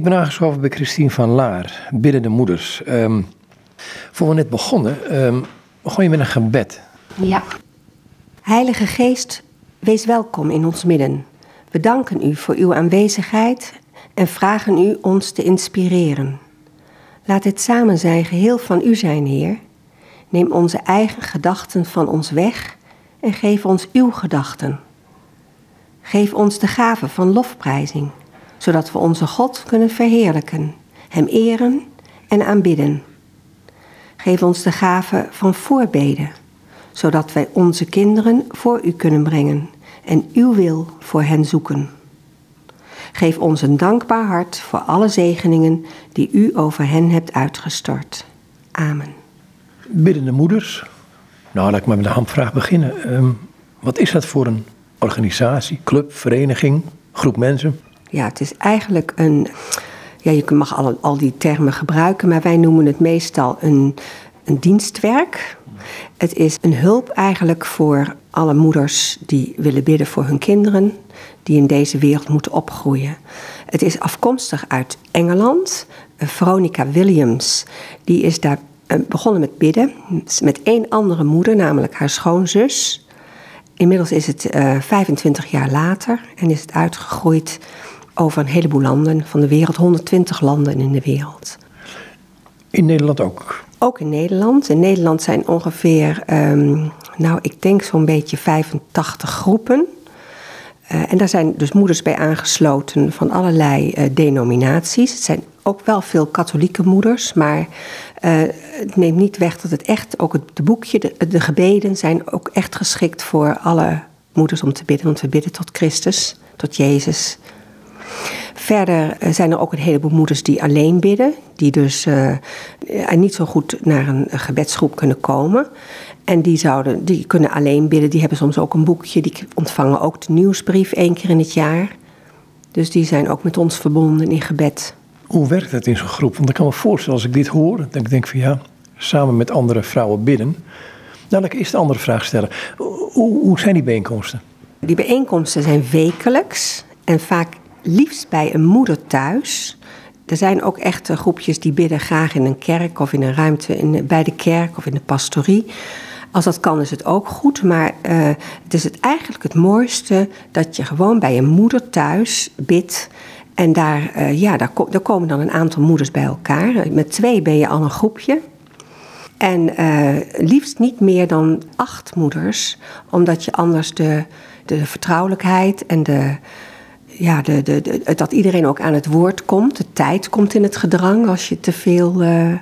Ik ben aangeschoven bij Christine van Laar, Biddende Moeders. Um, voor we net begonnen, um, begon je met een gebed. Ja. Heilige Geest, wees welkom in ons midden. We danken u voor uw aanwezigheid en vragen u ons te inspireren. Laat het samen zijn geheel van u zijn, Heer. Neem onze eigen gedachten van ons weg en geef ons uw gedachten. Geef ons de gave van lofprijzing, zodat we onze God kunnen verheerlijken, Hem eren en aanbidden. Geef ons de gave van voorbeden, zodat wij onze kinderen voor U kunnen brengen en Uw wil voor hen zoeken. Geef ons een dankbaar hart voor alle zegeningen die U over hen hebt uitgestort. Amen. Biddende moeders. Nou, laat ik maar met de hamvraag beginnen. Um, wat is dat voor een organisatie, club, vereniging, groep mensen? Ja, het is eigenlijk een. Ja, je mag al, al die termen gebruiken, maar wij noemen het meestal een, een dienstwerk. Het is een hulp eigenlijk voor alle moeders die willen bidden voor hun kinderen, die in deze wereld moeten opgroeien. Het is afkomstig uit Engeland. Veronica Williams, die is daar eh, begonnen met bidden, met één andere moeder, namelijk haar schoonzus. Inmiddels is het uh, eh, 25 jaar later en is het uitgegroeid over een heleboel landen van de wereld, 120 landen in de wereld. In Nederland ook? Ook in Nederland. In Nederland zijn ongeveer, um, nou ik denk zo'n beetje 85 groepen. Uh, en daar zijn dus moeders bij aangesloten van allerlei uh, denominaties. Het zijn ook wel veel katholieke moeders, maar uh, het neemt niet weg dat het echt, ook het de boekje, de, de, gebeden zijn ook echt geschikt voor alle moeders om te bidden. Want we bidden tot Christus, tot Jezus. Verder zijn er ook een heleboel moeders die alleen bidden, die dus uh, niet zo goed naar een gebedsgroep kunnen komen. En die, zouden, die kunnen alleen bidden, die hebben soms ook een boekje, die ontvangen ook de nieuwsbrief één keer in het jaar. Dus die zijn ook met ons verbonden in gebed. Hoe werkt het in zo'n groep? Want ik kan me voorstellen, als ik dit hoor, dat ik denk van ja, samen met andere vrouwen bidden. Nou, ik eerst de andere vraag stellen. Hoe, hoe zijn die bijeenkomsten? Die bijeenkomsten zijn wekelijks en vaak liefst bij een moeder thuis. Er zijn ook echt groepjes die bidden graag in een kerk of in een ruimte in, bij de kerk of in de pastorie. Als dat kan is het ook goed, maar uh, het is het eigenlijk het mooiste dat je gewoon bij een moeder thuis bidt en daar, uh, ja, daar, daar, komen dan een aantal moeders bij elkaar. Met twee ben je al een groepje. En uh, liefst niet meer dan acht moeders, omdat je anders de, de vertrouwelijkheid en de, ja, de, de, dat iedereen ook aan het woord komt. De tijd komt in het gedrang als je te veel, uh,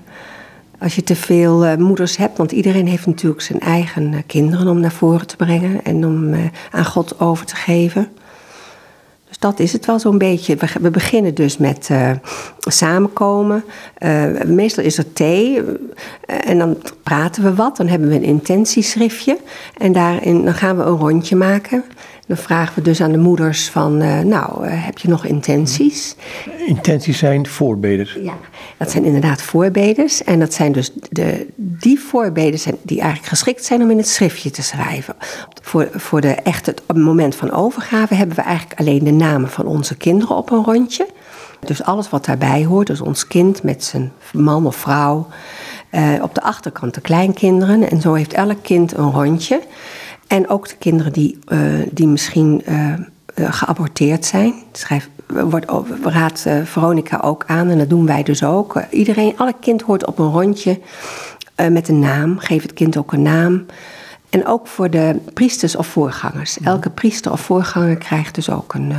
als je te veel moeders hebt. Want iedereen heeft natuurlijk zijn eigen kinderen om naar voren te brengen en om aan God over te geven. Dus dat is het wel zo'n beetje. We, beginnen dus met samenkomen. Meestal is er thee. En dan praten we wat. Dan hebben we een intentieschriftje. En daarin dan gaan we een rondje maken. Dan vragen we dus aan de moeders van, uh, nou, uh, heb je nog intenties? Intenties zijn voorbeders. Ja, dat zijn inderdaad voorbeders. En dat zijn dus de, die voorbeders zijn, die eigenlijk geschikt zijn om in het schriftje te schrijven. Voor, voor de echte, op het moment van overgave hebben we eigenlijk alleen de namen van onze kinderen op een rondje. Dus alles wat daarbij hoort, dus ons kind met zijn man of vrouw. Uh, op de achterkant de kleinkinderen. En zo heeft elk kind een rondje. En ook de kinderen die, uh, die misschien uh, geaborteerd zijn. Schrijf, wordt, raadt Veronica ook aan en dat doen wij dus ook. iedereen, alle kind hoort op een rondje met een naam. Geef het kind ook een naam. En ook voor de priesters of voorgangers. Elke priester of voorganger krijgt dus ook een,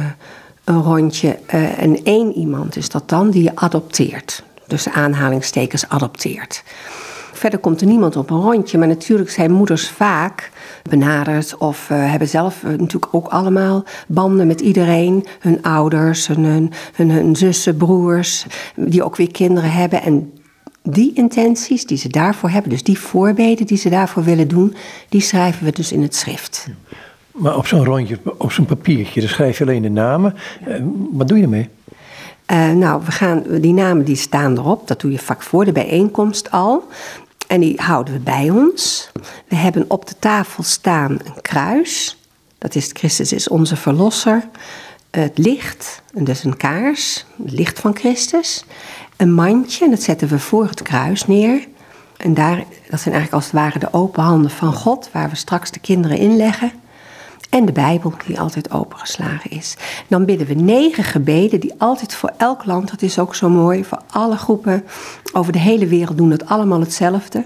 een rondje. en één iemand is dat dan die je adopteert. Dus aanhalingstekens adopteert. Verder komt er niemand op een rondje, maar natuurlijk zijn moeders vaak benaderd of uh, hebben zelf uh, natuurlijk ook allemaal banden met iedereen. Hun ouders, hun, hun, hun, hun zussen, broers, die ook weer kinderen hebben. En die intenties die ze daarvoor hebben, dus die voorbeden die ze daarvoor willen doen, die schrijven we dus in het schrift. Maar op zo'n rondje, op zo'n papiertje, dan schrijf je alleen de namen. Uh, wat doe je ermee? Uh, nou, we gaan, die namen die staan erop. Dat doe je vaak voor de bijeenkomst al. En die houden we bij ons. We hebben op de tafel staan een kruis. Dat is Christus is onze verlosser. het licht, dus een kaars, het licht van Christus. Een mandje, dat zetten we voor het kruis neer. En daar, dat zijn eigenlijk als het ware de open handen van God, waar we straks de kinderen in leggen. En de Bijbel, die altijd opengeslagen is. Dan bidden we negen gebeden, die altijd voor elk land, dat is ook zo mooi, voor alle groepen over de hele wereld doen het allemaal hetzelfde.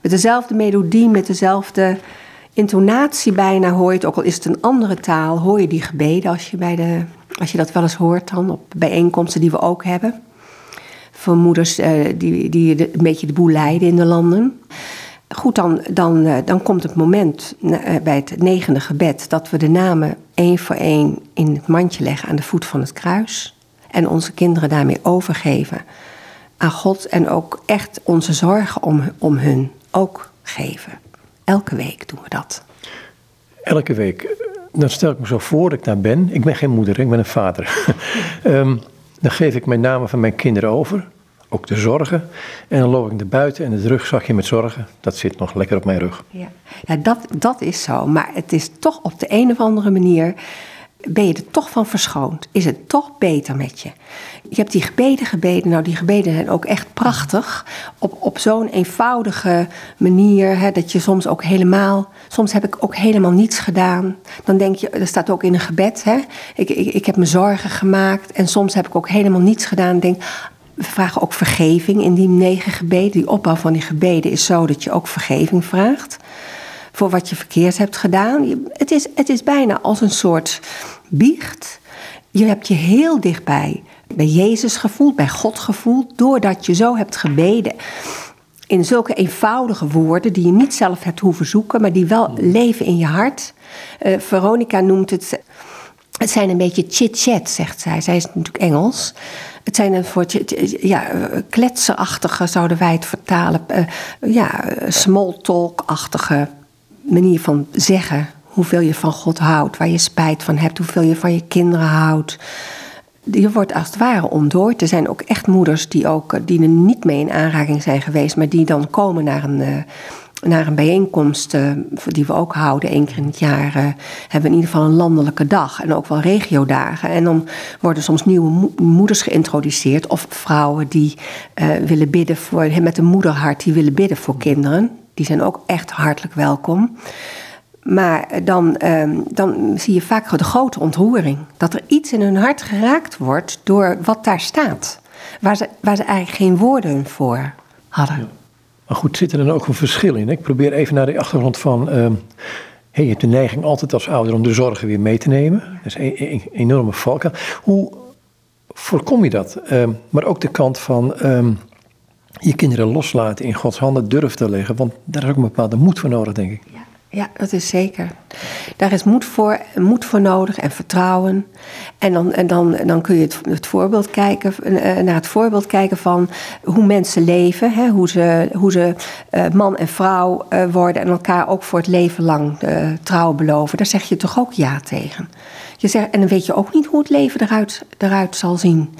Met dezelfde melodie, met dezelfde intonatie bijna hoor je het, ook al is het een andere taal, hoor je die gebeden als je, bij de, als je dat wel eens hoort dan op bijeenkomsten die we ook hebben. Voor moeders uh, die, die een beetje de boel leiden in de landen. Goed, dan, dan, uh, dan komt het moment uh, bij het negende gebed dat we de namen één voor één in het mandje leggen aan de voet van het kruis. En onze kinderen daarmee overgeven aan God en ook echt onze zorgen om, om hun ook geven. Elke week doen we dat. Elke week. Dan stel ik me zo voor dat ik daar ben. Ik ben geen moeder, ik ben een vader. um, dan geef ik mijn namen van mijn kinderen over. Ook de zorgen. En dan loop ik naar buiten en het rugzakje met zorgen, dat zit nog lekker op mijn rug. Ja, ja dat, dat is zo. Maar het is toch op de een of andere manier ben je er toch van verschoond? Is het toch beter met je? Je hebt die gebeden gebeden. Nou, die gebeden zijn ook echt prachtig. Op, op zo'n eenvoudige manier. Hè, dat je soms ook helemaal. Soms heb ik ook helemaal niets gedaan. Dan denk je, er staat ook in een gebed. Hè, ik, ik, ik heb me zorgen gemaakt. En soms heb ik ook helemaal niets gedaan. Denk, we vragen ook vergeving in die negen gebeden. Die opbouw van die gebeden is zo dat je ook vergeving vraagt voor wat je verkeerd hebt gedaan. Het is, het is bijna als een soort biecht. Je hebt je heel dichtbij bij Jezus gevoeld, bij God gevoeld, doordat je zo hebt gebeden. In zulke eenvoudige woorden die je niet zelf hebt hoeven zoeken, maar die wel leven in je hart. Uh, Veronica noemt het. Het zijn een beetje chit-chat, zegt zij. Zij is natuurlijk Engels. Het zijn een soort ja, kletserachtige, zouden wij het vertalen. Uh, ja, small talk-achtige manier van zeggen hoeveel je van God houdt, waar je spijt van hebt, hoeveel je van je kinderen houdt. Je wordt als het ware ontdooid. Er zijn ook echt moeders die, ook, die er niet mee in aanraking zijn geweest, maar die dan komen naar een, naar een bijeenkomst uh, die we ook houden. één keer in het jaar uh, hebben we in ieder geval een landelijke dag en ook wel regiodagen. En dan worden soms nieuwe mo moeders geïntroduceerd of vrouwen die willen bidden voor, met een moederhart, die willen bidden voor kinderen. Die zijn ook echt hartelijk welkom. Maar dan, um, dan zie je vaak de grote ontroering. Dat er iets in hun hart geraakt wordt door wat daar staat. Waar ze, waar ze eigenlijk geen woorden voor hadden. Maar goed, zit er dan ook een verschil in? Ik probeer even naar de achtergrond van. Hey, je hebt de neiging altijd als ouder om de zorgen weer mee te nemen. Dat is een, enorme valkuil. Hoe voorkom je dat? Um, maar ook de kant van je kinderen loslaten in Gods handen durven te leggen. Want daar is ook een bepaalde moed voor nodig, denk ik. Ja. Ja, dat is zeker. Daar is moed voor, moed voor nodig en vertrouwen. En dan, en dan, dan kun je het, het voorbeeld kijken, uh, naar het voorbeeld kijken van hoe mensen leven. Hè, hoe ze, hoe ze uh, man en vrouw uh, worden en elkaar ook voor het leven lang trouw beloven. Daar zeg je toch ook ja tegen. Je zegt, en dan weet je ook niet hoe het leven eruit, eruit zal zien.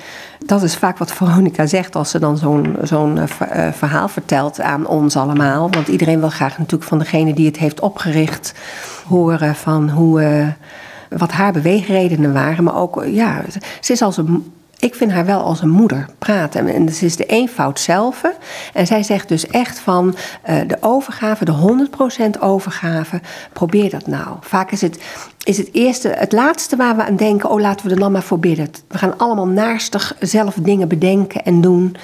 Dat is vaak wat Veronica zegt als ze dan zo'n zo'n uh, verhaal vertelt aan ons allemaal. Want iedereen wil graag natuurlijk van degene die het heeft opgericht horen van hoe, uh, wat haar beweegredenen waren. Maar ook, ja, ze is als een ik vind haar wel als een moeder praten. En ze is de eenvoud zelf. En zij zegt dus echt van uh, de overgave, de 100% overgave, probeer dat nou. Vaak is het, is het eerste, het laatste waar we aan denken, oh laten we er dan maar voor bidden. We gaan allemaal naastig zelf dingen bedenken en doen.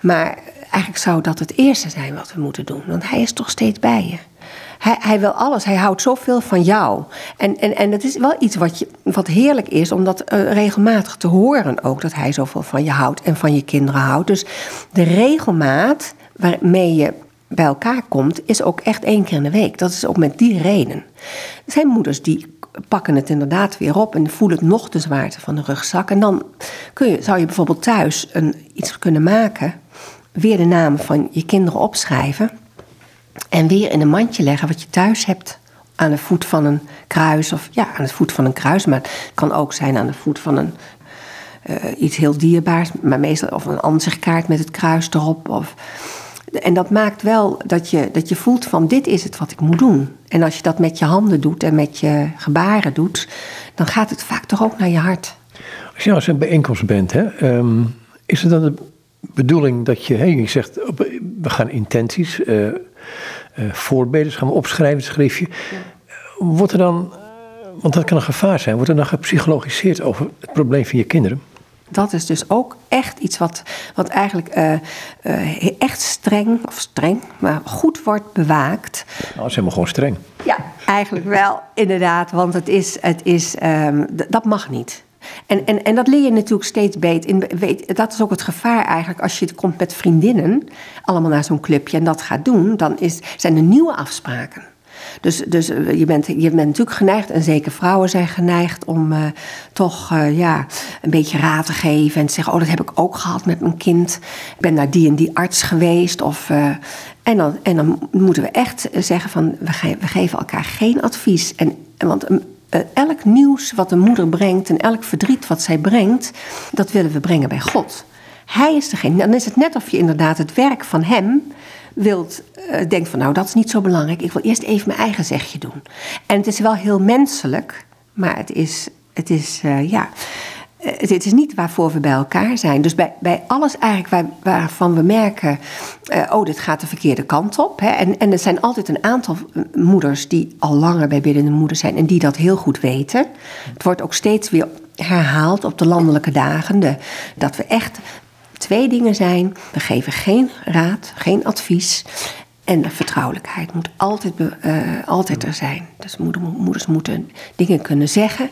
Maar eigenlijk zou dat het eerste zijn wat we moeten doen. Want hij is toch steeds bij je. Hij, hij, wil alles. Hij houdt zoveel van jou. En, en, en dat is wel iets wat, je, wat heerlijk is, om dat uh, regelmatig te horen ook. Dat hij zoveel van je houdt en van je kinderen houdt. Dus de regelmaat waarmee je bij elkaar komt, is ook echt één keer in de week. Dat is ook met die reden. Er zijn moeders die pakken het inderdaad weer op en voelen het nog de zwaarte van de rugzak. En dan kun je, zou je bijvoorbeeld thuis een, iets kunnen maken, weer de namen van je kinderen opschrijven en weer in een mandje leggen wat je thuis hebt. Aan de voet van een kruis. Of ja, aan de voet van een kruis. Maar het kan ook zijn aan de voet van een, uh, iets heel dierbaars. Maar meestal of een ansichtkaart met het kruis erop. Of, en dat maakt wel dat je, dat je voelt van dit is het wat ik moet doen. En als je dat met je handen doet en met je gebaren doet, dan gaat het vaak toch ook naar je hart. Als je nou een bijeenkomst bent, hè, ehm, is het dan de bedoeling dat je, hey, je zegt, we gaan intenties, eh eh voorbeden, gaan we opschrijven, een schriftje. Wordt er dan, want dat kan een gevaar zijn, wordt er dan gepsychologiseerd over het probleem van je kinderen? Dat is dus ook echt iets wat, wat eigenlijk eh, eh, echt streng, of streng, maar goed wordt bewaakt. Nou, dat is helemaal gewoon streng. Ja, eigenlijk wel, inderdaad. Want het is, het is, ehm, dat mag niet. En, en, en dat leer je natuurlijk steeds beter. In, weet, dat is ook het gevaar eigenlijk. Als je komt met vriendinnen, allemaal naar zo'n clubje en dat gaat doen, dan is, zijn er nieuwe afspraken. Dus, dus eh, je, bent, je bent natuurlijk geneigd, en zeker vrouwen zijn geneigd, om eh, toch eh, ja, een beetje raad te geven. En te zeggen: Oh, dat heb ik ook gehad met mijn kind. Ik ben naar die en die arts geweest. Of, en, dan, en dan moeten we echt zeggen: van, we, ge- we geven elkaar geen advies. Want elk nieuws wat een moeder brengt en elk verdriet wat zij brengt, dat willen we brengen bij God. Hij is degene. Dan is het net of je inderdaad het werk van hem wilt, eh, denkt van nou dat is niet zo belangrijk. Ik wil eerst even mijn eigen zegje doen. En het is wel heel menselijk, maar het is, het is ja. Eh, het is niet waarvoor we bij elkaar zijn. Dus bij, bij alles eigenlijk waar, waarvan we merken... Uh, oh, dit gaat de verkeerde kant op. Hè? En, en er zijn altijd een aantal moeders die al langer bij biddende moeder zijn... en die dat heel goed weten. Het wordt ook steeds weer herhaald op de landelijke dagen... De, dat we echt twee dingen zijn. We geven geen raad, geen advies... En de vertrouwelijkheid moet altijd, uh, altijd er zijn. Dus moeder, moeders moeten dingen kunnen zeggen...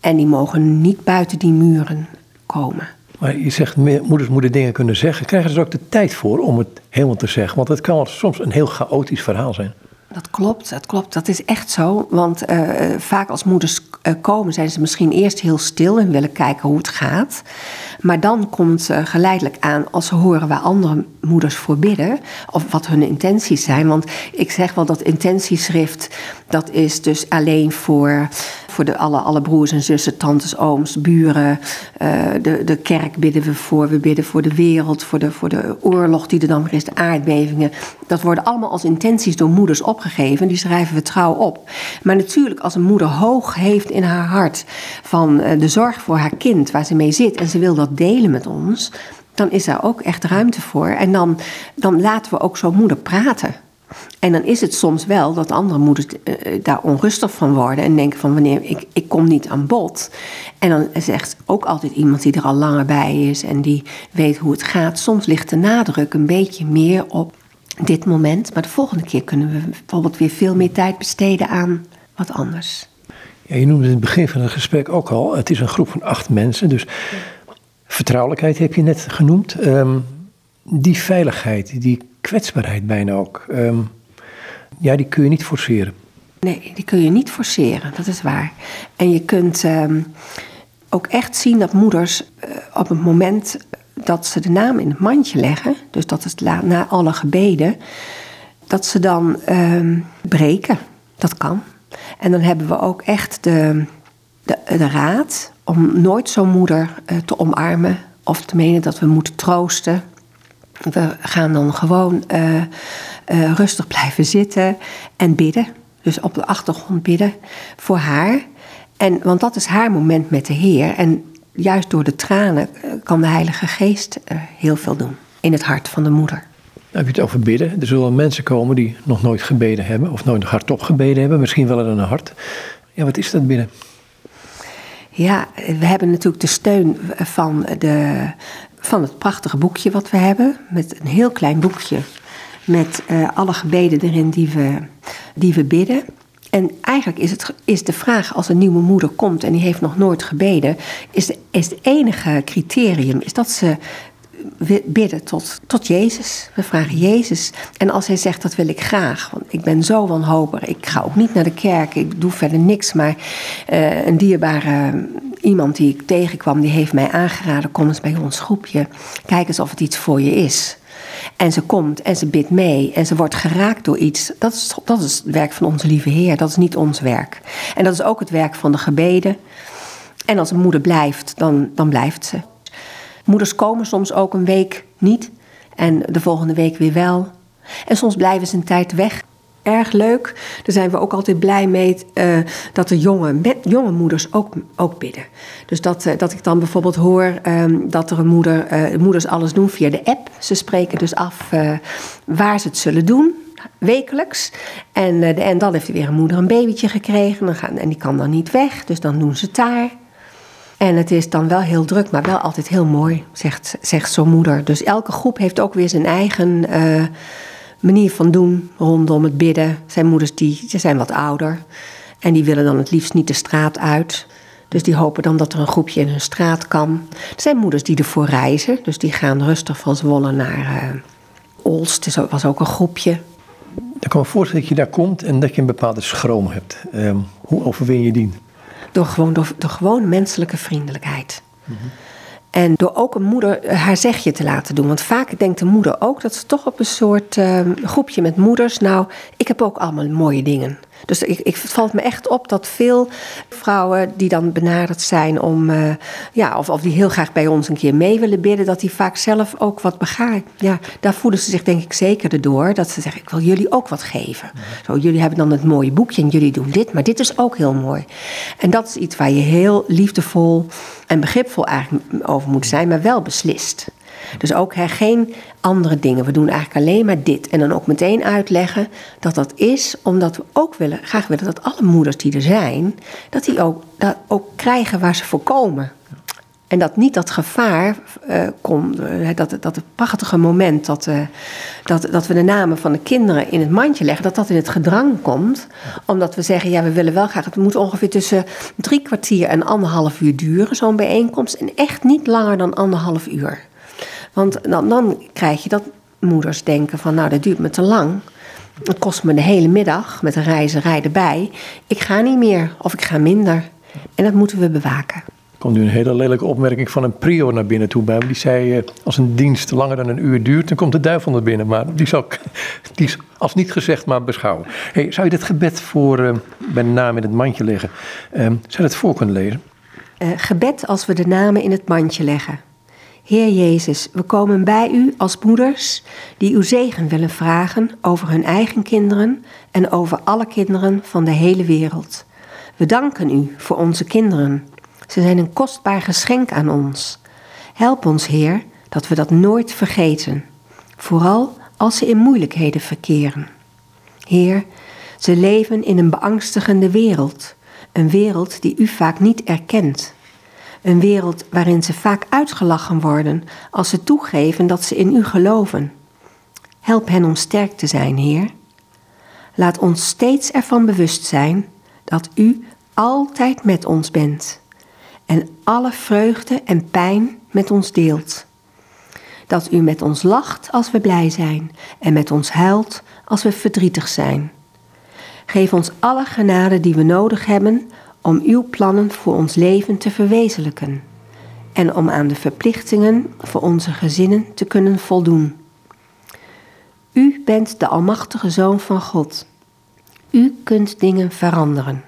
En die mogen niet buiten die muren komen. Maar je zegt, moeders moeten dingen kunnen zeggen. Krijgen ze er ook de tijd voor om het helemaal te zeggen? Want het kan soms een heel chaotisch verhaal zijn. Dat klopt, dat klopt. Dat is echt zo. Want uh, vaak als moeders uh, komen, zijn ze misschien eerst heel stil en willen kijken hoe het gaat. Maar dan komt uh, geleidelijk aan als ze horen waar andere moeders voor bidden. Of wat hun intenties zijn. Want ik zeg wel dat intentieschrift, dat is dus alleen voor, voor de, alle, alle broers en zussen, tantes, ooms, buren. Uh, de, de kerk bidden we voor. We bidden voor de wereld, voor de, voor de oorlog die er dan weer is, de aardbevingen. Dat worden allemaal als intenties door moeders opgegeven. Die schrijven we trouw op. Maar natuurlijk, als een moeder hoog heeft in haar hart van uh, de zorg voor haar kind, waar ze mee zit, en ze wil dat delen met ons, dan is daar ook echt ruimte voor. En dan, dan laten we ook zo'n moeder praten. En dan is het soms wel dat andere moeders uh, daar onrustig van worden en denken van wanneer ik, ik kom niet aan bod. En dan zegt ook altijd iemand die er al langer bij is en die weet hoe het gaat. Soms ligt de nadruk een beetje meer op dit moment, maar de volgende keer kunnen we bijvoorbeeld weer veel meer tijd besteden aan wat anders. Ja, je noemde in het begin van het gesprek ook al, het is een groep van acht mensen, dus vertrouwelijkheid heb je net genoemd. Um, die veiligheid, die kwetsbaarheid bijna ook, um, ja, die kun je niet forceren. Nee, die kun je niet forceren, dat is waar. En je kunt um, ook echt zien dat moeders uh, op het moment dat ze de naam in het mandje leggen, dus dat is na alle gebeden, dat ze dan breken. Dat kan. En dan hebben we ook echt de, de, raad om nooit zo'n moeder uh, te omarmen of te menen dat we moeten troosten. We gaan dan gewoon uh, uh, rustig blijven zitten en bidden. Dus op de achtergrond bidden voor haar. En, want dat is haar moment met de Heer. En juist door de tranen kan de Heilige Geest heel veel doen in het hart van de moeder. Heb je het over bidden? Er zullen mensen komen die nog nooit gebeden hebben, of nooit hardop gebeden hebben, misschien wel in een hart. Ja, wat is dat bidden? Ja, we hebben natuurlijk de steun van, de, van het prachtige boekje wat we hebben. Met een heel klein boekje met uh, alle gebeden erin die we, die we bidden. En eigenlijk is, het, is de vraag als een nieuwe moeder komt en die heeft nog nooit gebeden, is, is het enige criterium is dat ze bidden tot, tot Jezus. We vragen Jezus. En als hij zegt dat wil ik graag, want ik ben zo wanhopig, ik ga ook niet naar de kerk, ik doe verder niks, maar uh, een dierbare iemand die ik tegenkwam, die heeft mij aangeraden, kom eens bij ons groepje, kijk eens of het iets voor je is. En ze komt en ze bidt mee en ze wordt geraakt door iets. Dat is, dat is het werk van onze lieve Heer. Dat is niet ons werk. En dat is ook het werk van de gebeden. En als een moeder blijft, dan, dan blijft ze. Moeders komen soms ook een week niet en de volgende week weer wel. En soms blijven ze een tijd weg. erg leuk. Daar zijn we ook altijd blij mee uh, dat de jonge, met, jonge moeders ook, ook bidden. Dus dat, uh, dat ik dan bijvoorbeeld hoor um, dat er een moeder, uh, moeders alles doen via de app. Ze spreken dus af waar ze het zullen doen. Wekelijks. En, en dan heeft weer een moeder een babytje gekregen. Dan gaan, en die kan dan niet weg. Dus dan doen ze het daar. En het is dan wel heel druk, maar wel altijd heel mooi, zegt, zegt zo'n moeder. Dus elke groep heeft ook weer zijn eigen manier van doen rondom het bidden. Zijn moeders die, zijn wat ouder en die willen dan het liefst niet de straat uit. Dus die hopen dan dat er een groepje in hun straat kan. Er zijn moeders die ervoor reizen, dus die gaan rustig van Zwolle naar uh, Olst. Er was ook een groepje. Dan kan me voorstellen dat je daar komt en dat je een bepaalde schroom hebt. Um, hoe overwin je die? Door gewoon, door, door gewoon menselijke vriendelijkheid. En door ook een moeder haar zegje te laten doen. Want vaak denkt de moeder ook dat ze toch op een soort uh, groepje met moeders. Nou, ik heb ook allemaal mooie dingen. Dus ik, ik, het valt me echt op dat veel vrouwen die dan benaderd zijn om, uh, ja, of, of die heel graag bij ons een keer mee willen bidden, dat die vaak zelf ook wat begaan. Ja, daar voelen ze zich denk ik zeker door. Dat ze zeggen, ik wil jullie ook wat geven. Zo, jullie hebben dan het mooie boekje en jullie doen dit, maar dit is ook heel mooi. En dat is iets waar je heel liefdevol en begripvol eigenlijk over moet zijn, maar wel beslist. Dus ook geen andere dingen. We doen eigenlijk alleen maar dit. En dan ook meteen uitleggen dat dat is omdat we ook willen, graag willen dat alle moeders die er zijn, dat die ook, dat ook krijgen waar ze voor komen. En dat niet dat gevaar uh, komt, uh, dat, dat het prachtige moment dat, uh, dat, dat we de namen van de kinderen in het mandje leggen, dat dat in het gedrang komt. Omdat we zeggen, ja, we willen wel graag, het moet ongeveer tussen drie kwartier en anderhalf uur duren, zo'n bijeenkomst. En echt niet langer dan anderhalf uur. Want dan, dan krijg je dat moeders denken van nou dat duurt me te lang. Het kost me de hele middag met een reizerij erbij. Ik ga niet meer of ik ga minder. En dat moeten we bewaken. Er komt nu een hele lelijke opmerking van een prior naar binnen toe bij me. Die zei, uh, als een dienst langer dan een uur duurt, dan komt de duivel naar binnen. Maar die zou die is als niet gezegd, maar beschouwen. Hey, zou je dit gebed voor uh, bij de naam in het mandje leggen? Uh, zou je dat voor kunnen lezen? Uh, gebed als we de namen in het mandje leggen. Heer Jezus, we komen bij u als moeders die uw zegen willen vragen over hun eigen kinderen en over alle kinderen van de hele wereld. We danken u voor onze kinderen. Ze zijn een kostbaar geschenk aan ons. Help ons, Heer, dat we dat nooit vergeten, vooral als ze in moeilijkheden verkeren. Heer, ze leven in een beangstigende wereld, een wereld die u vaak niet erkent. Een wereld waarin ze vaak uitgelachen worden als ze toegeven dat ze in u geloven. Help hen om sterk te zijn, Heer. Laat ons steeds ervan bewust zijn dat u altijd met ons bent en alle vreugde en pijn met ons deelt. Dat u met ons lacht als we blij zijn en met ons huilt als we verdrietig zijn. Geef ons alle genade die we nodig hebben om uw plannen voor ons leven te verwezenlijken en om aan de verplichtingen voor onze gezinnen te kunnen voldoen. U bent de Almachtige Zoon van God. U kunt dingen veranderen.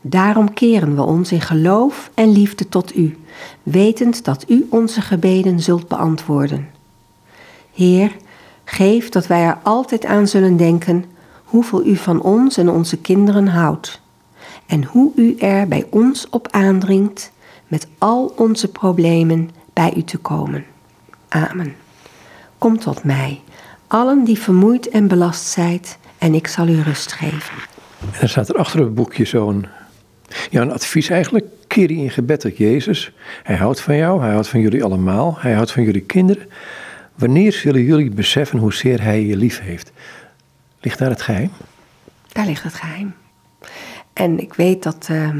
Daarom keren we ons in geloof en liefde tot U, wetend dat U onze gebeden zult beantwoorden. Heer, geef dat wij er altijd aan zullen denken hoeveel U van ons en onze kinderen houdt en hoe u er bij ons op aandringt met al onze problemen bij u te komen. Amen. Kom tot mij, allen die vermoeid en belast zijt, en ik zal u rust geven. En dan staat er achter het boekje zo'n ja, een advies eigenlijk. Keer je in gebed tot Jezus. Hij houdt van jou, hij houdt van jullie allemaal, hij houdt van jullie kinderen. Wanneer zullen jullie beseffen hoezeer hij je lief heeft? Ligt daar het geheim? Daar ligt het geheim. En ik weet dat, uh,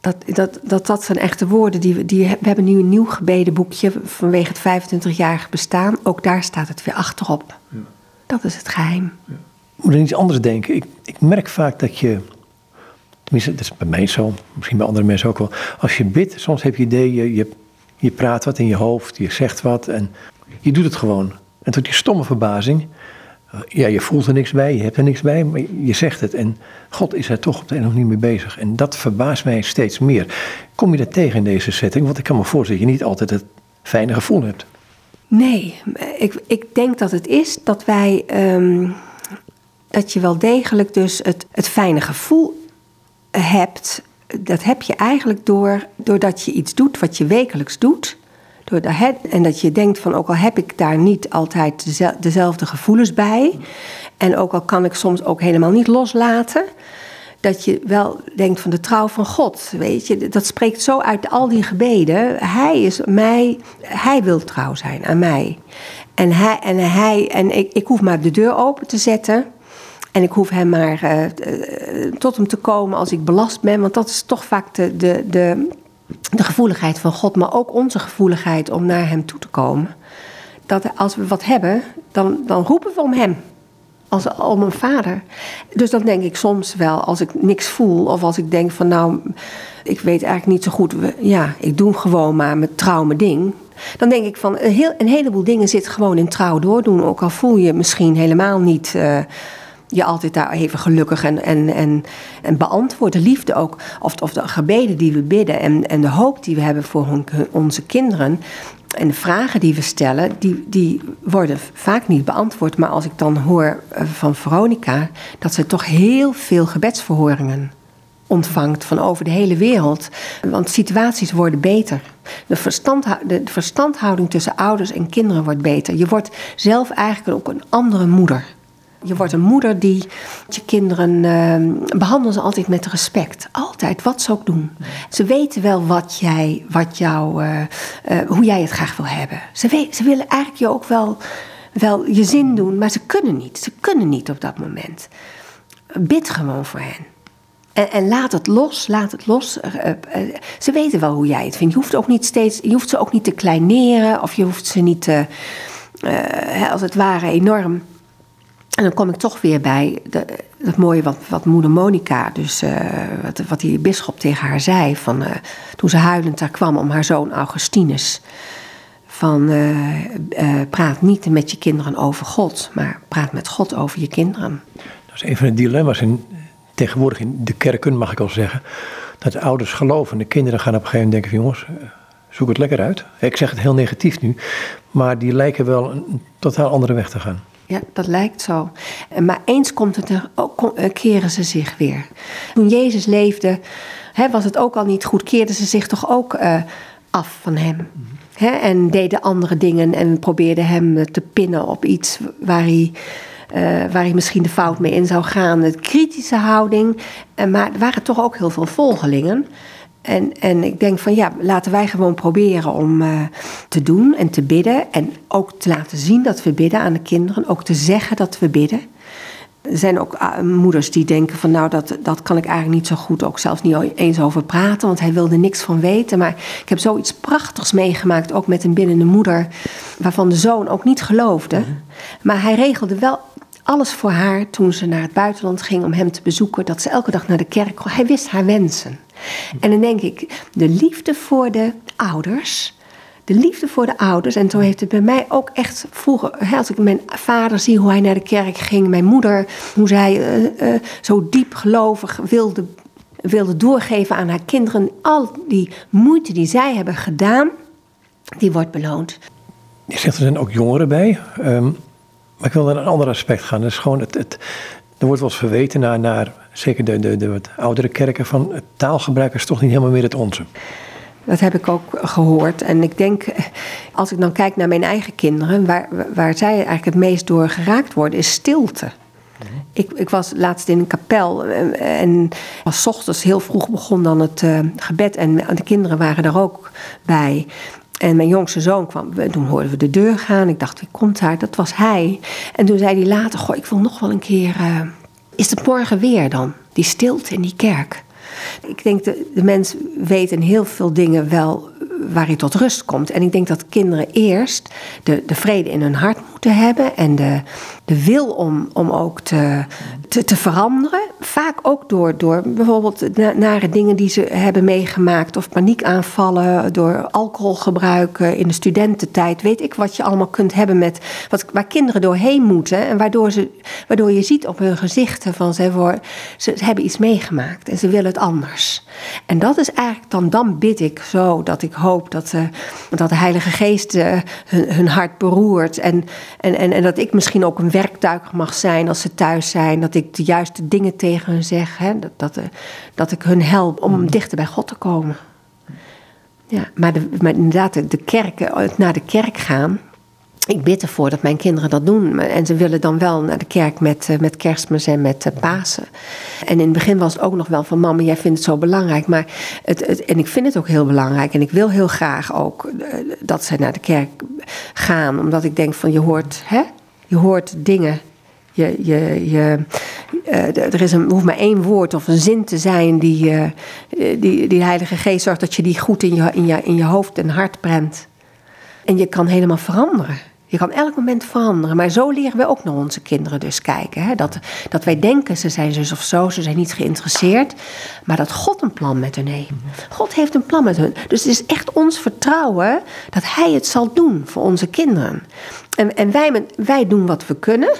dat, dat, dat dat zijn echte woorden. Die, die, we hebben nu een nieuw gebedenboekje vanwege het 25-jarig bestaan. Ook daar staat het weer achterop. Ja. Dat is het geheim. Ja. Ik moet er iets anders denken. Ik, ik merk vaak dat je tenminste, dat is bij mij zo, misschien bij andere mensen ook wel. Als je bidt, soms heb je idee, je, je, je praat wat in je hoofd, je zegt wat en je doet het gewoon. En tot die stomme verbazing ja, je voelt er niks bij, je hebt er niks bij, maar je zegt het. En God is er toch op de een of andere manier mee bezig. En dat verbaast mij steeds meer. Kom je dat tegen in deze setting? Want ik kan me voorstellen dat je niet altijd het fijne gevoel hebt. Nee, ik, ik denk dat het is dat wij. Um, dat je wel degelijk dus het, het fijne gevoel hebt. Dat heb je eigenlijk door, doordat je iets doet wat je wekelijks doet. Door de, en dat je denkt van, ook al heb ik daar niet altijd dezelfde gevoelens bij... en ook al kan ik soms ook helemaal niet loslaten dat je wel denkt van de trouw van God. Weet je, dat spreekt zo uit al die gebeden. Hij is mij, hij wil trouw zijn aan mij. En hij en, hij, en ik, ik hoef maar de deur open te zetten. En ik hoef hem maar uh, tot hem te komen als ik belast ben. Want dat is toch vaak de, de, de, de gevoeligheid van God, maar ook onze gevoeligheid om naar hem toe te komen. Dat als we wat hebben, dan, dan roepen we om hem als om een vader. Dus dan denk ik soms wel, als ik niks voel of als ik denk van nou, ik weet eigenlijk niet zo goed, ja, ik doe gewoon maar met trouw mijn ding. Dan denk ik van een, heel, een heleboel dingen zit gewoon in trouw doordoen. Ook al voel je misschien helemaal niet uh, je altijd daar even gelukkig en, en, en, en beantwoord. De liefde ook, of, of de gebeden die we bidden en, en de hoop die we hebben voor onze kinderen. En de vragen die we stellen, die, die worden vaak niet beantwoord. Maar als ik dan hoor eh, van Veronica dat ze toch heel veel gebedsverhoringen ontvangt van over de hele wereld. Want situaties worden beter. De, verstand, de verstandhouding tussen ouders en kinderen wordt beter. Je wordt zelf eigenlijk ook een andere moeder. Je wordt een moeder die je kinderen uh, behandelen ze altijd met respect. Altijd, wat ze ook doen. Ze weten wel wat jij, wat jou, uh, uh, hoe jij het graag wil hebben. Ze, ze willen eigenlijk je ook wel, wel je zin doen, maar ze kunnen niet. Ze kunnen niet op dat moment. Bid gewoon voor hen. En, en, laat het los, laat het los. ze weten wel hoe jij het vindt. Je hoeft, ook niet steeds, je hoeft ze ook niet te kleineren of je hoeft ze niet te, als het ware enorm en dan kom ik toch weer bij dat mooie wat, wat moeder Monica, dus uh, wat, wat die bisschop tegen haar zei, van, uh, toen ze huilend daar kwam om haar zoon Augustinus. Van uh, praat niet met je kinderen over God, maar praat met God over je kinderen. Dat is een van de dilemma's in, tegenwoordig in de kerken, mag ik al zeggen. Dat de ouders geloven en de kinderen gaan op een gegeven moment denken: jongens, zoek het lekker uit. Ik zeg het heel negatief nu, maar die lijken wel een totaal andere weg te gaan. Ja, dat lijkt zo. Maar eens komt het er, ook, eh, keren ze zich weer. Toen Jezus leefde, hè, was het ook al niet goed, keerden ze zich toch ook uh, af van hem. Hè, en deden andere dingen en probeerden hem eh, te pinnen op iets waar hij, uh, waar hij misschien de fout mee in zou gaan. De kritische houding. maar er waren toch ook heel veel volgelingen. En, en ik denk van ja, laten wij gewoon proberen om uh, te doen en te bidden. En ook te laten zien dat we bidden aan de kinderen. Ook te zeggen dat we bidden. Er zijn ook uh, moeders die denken van nou, dat, dat kan ik eigenlijk niet zo goed ook zelfs niet eens over praten. Want hij wilde niks van weten. Maar ik heb zoiets prachtigs meegemaakt, ook met een binnende moeder. Waarvan de zoon ook niet geloofde. Mhm. Maar hij regelde wel alles voor haar toen ze naar het buitenland ging om hem te bezoeken. Dat ze elke dag naar de kerk Hij wist haar wensen. En dan denk ik, de liefde voor de ouders. De liefde voor de ouders. En zo heeft het bij mij ook echt vroeger. Als ik mijn vader zie hoe hij naar de kerk ging. Mijn moeder, hoe zij uh, uh, zo diep gelovig wilde, wilde doorgeven aan haar kinderen. Al die moeite die zij hebben gedaan, die wordt beloond. Je zegt er zijn ook jongeren bij. Um, maar ik wil naar een ander aspect gaan. Is gewoon het, het, er wordt wel eens verweten naar, naar zeker de, de, de oudere kerken, van het taalgebruik is toch niet helemaal meer het onze. Dat heb ik ook gehoord. En ik denk, als ik dan kijk naar mijn eigen kinderen, waar, waar zij eigenlijk het meest door geraakt worden, is stilte. Ik, ik, was laatst in een kapel eh, en was ochtends heel vroeg begon dan het uh, gebed en de kinderen waren er ook bij. En mijn jongste zoon kwam, toen hoorden we de deur gaan. Ik dacht, wie komt daar? Dat was hij. En toen zei hij later, goh, ik wil nog wel een keer... Uh, is het morgen weer dan? Die stilte in die kerk. Ik denk, de, de mens weet in heel veel dingen wel waar hij tot rust komt. En ik denk dat kinderen eerst de, de vrede in hun hart moeten hebben en de, de wil om, om ook te, te, te veranderen. Vaak ook door, door bijvoorbeeld nare dingen die ze hebben meegemaakt of paniekaanvallen, door alcoholgebruik in de studententijd. Weet ik wat je allemaal kunt hebben met wat, waar kinderen doorheen moeten en waardoor, ze, waardoor je ziet op hun gezichten van ze, voor, ze hebben iets meegemaakt en ze willen het anders. En dat is eigenlijk dan, dan bid ik zo dat ik hoop dat, uh, dat de Heilige Geest uh, hun, hun hart beroert en En, en, en dat ik misschien ook een werktuig mag zijn als ze thuis zijn. Dat ik de juiste dingen tegen hun zeg. Hè? Dat, dat, eh, dat ik hun help om dichter bij God te komen. Ja, maar, de, maar inderdaad, de kerk, eh, naar de kerk gaan. Ik bid ervoor dat mijn kinderen dat doen. En ze willen dan wel naar de kerk met, met kerstmis en met Pasen. En in het begin was het ook nog wel van... mama, jij vindt het zo belangrijk. Maar het, en ik vind het ook heel belangrijk. En ik wil heel graag ook dat ze naar de kerk gaan. Omdat ik denk van je hoort, hè? Je hoort dingen. Je, je, je, er is een, hoeft maar één woord of een zin te zijn die, die, die de Heilige Geest zorgt dat je die goed in je, in, je, in je hoofd en hart prent. En je kan helemaal veranderen. Je kan elk moment veranderen. Maar zo leren we ook naar onze kinderen dus kijken. Hè? Dat, dat wij denken, ze zijn zus of zo, ze zijn niet geïnteresseerd. Maar dat God een plan met hun heeft. God heeft een plan met hun. Dus het is echt ons vertrouwen dat Hij het zal doen voor onze kinderen. En, en wij, wij doen wat we kunnen.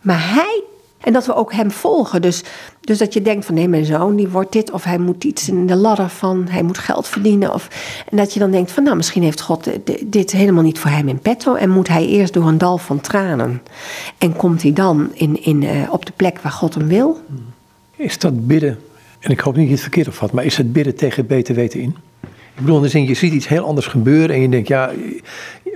Maar Hij en dat we ook hem volgen. Dus, dus dat je denkt van nee, mijn zoon die wordt dit of hij moet iets in de ladder van hij moet geld verdienen. Of, en dat je dan denkt van nou misschien heeft God dit helemaal niet voor hem in petto. En moet hij eerst door een dal van tranen. En komt hij dan in, in, uh, op de plek waar God hem wil. Is dat bidden, en ik hoop niet dat je het verkeerd opvat, maar is het bidden tegen beter weten in? Ik bedoel, in de zin, je ziet iets heel anders gebeuren en je denkt, ja,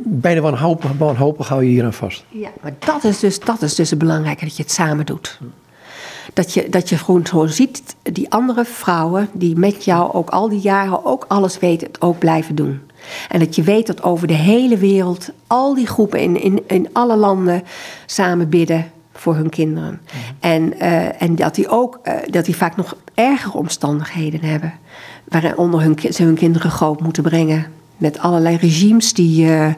bijna wanhopig, wanhopig hou je hier aan vast. Ja, maar dat is dus, dat is dus het belangrijke, dat je het samen doet. Dat je, dat je gewoon zo ziet, die andere vrouwen die met jou ook al die jaren ook alles weten, het ook blijven doen. En dat je weet dat over de hele wereld al die groepen in, in, in alle landen samen bidden voor hun kinderen. En, uh, en dat die ook uh, dat die vaak nog ergere omstandigheden hebben. Waaronder hun, ze hun kinderen groot moeten brengen. Met allerlei regimes die, uh,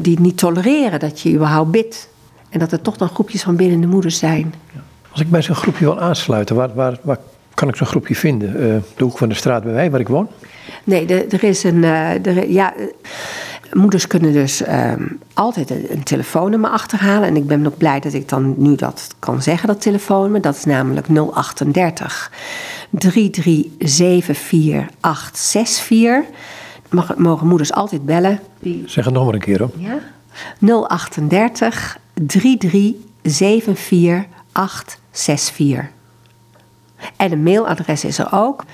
die het niet tolereren dat je überhaupt bidt. En dat er toch dan groepjes van binnen de moeders zijn. Als ik bij zo'n groepje wil aansluiten, waar, waar, waar kan ik zo'n groepje vinden? de hoek van de straat bij mij, waar ik woon? Nee, de, er is een. Ja, Moeders kunnen dus um, altijd een, een, telefoonnummer achterhalen. En ik ben ook blij dat ik dan nu dat kan zeggen, dat telefoonnummer. Dat is namelijk 038 3374864. Mag, mogen moeders altijd bellen. Zeg het nog maar een keer hoor. Ja. 038 3374864. En een mailadres is er ook.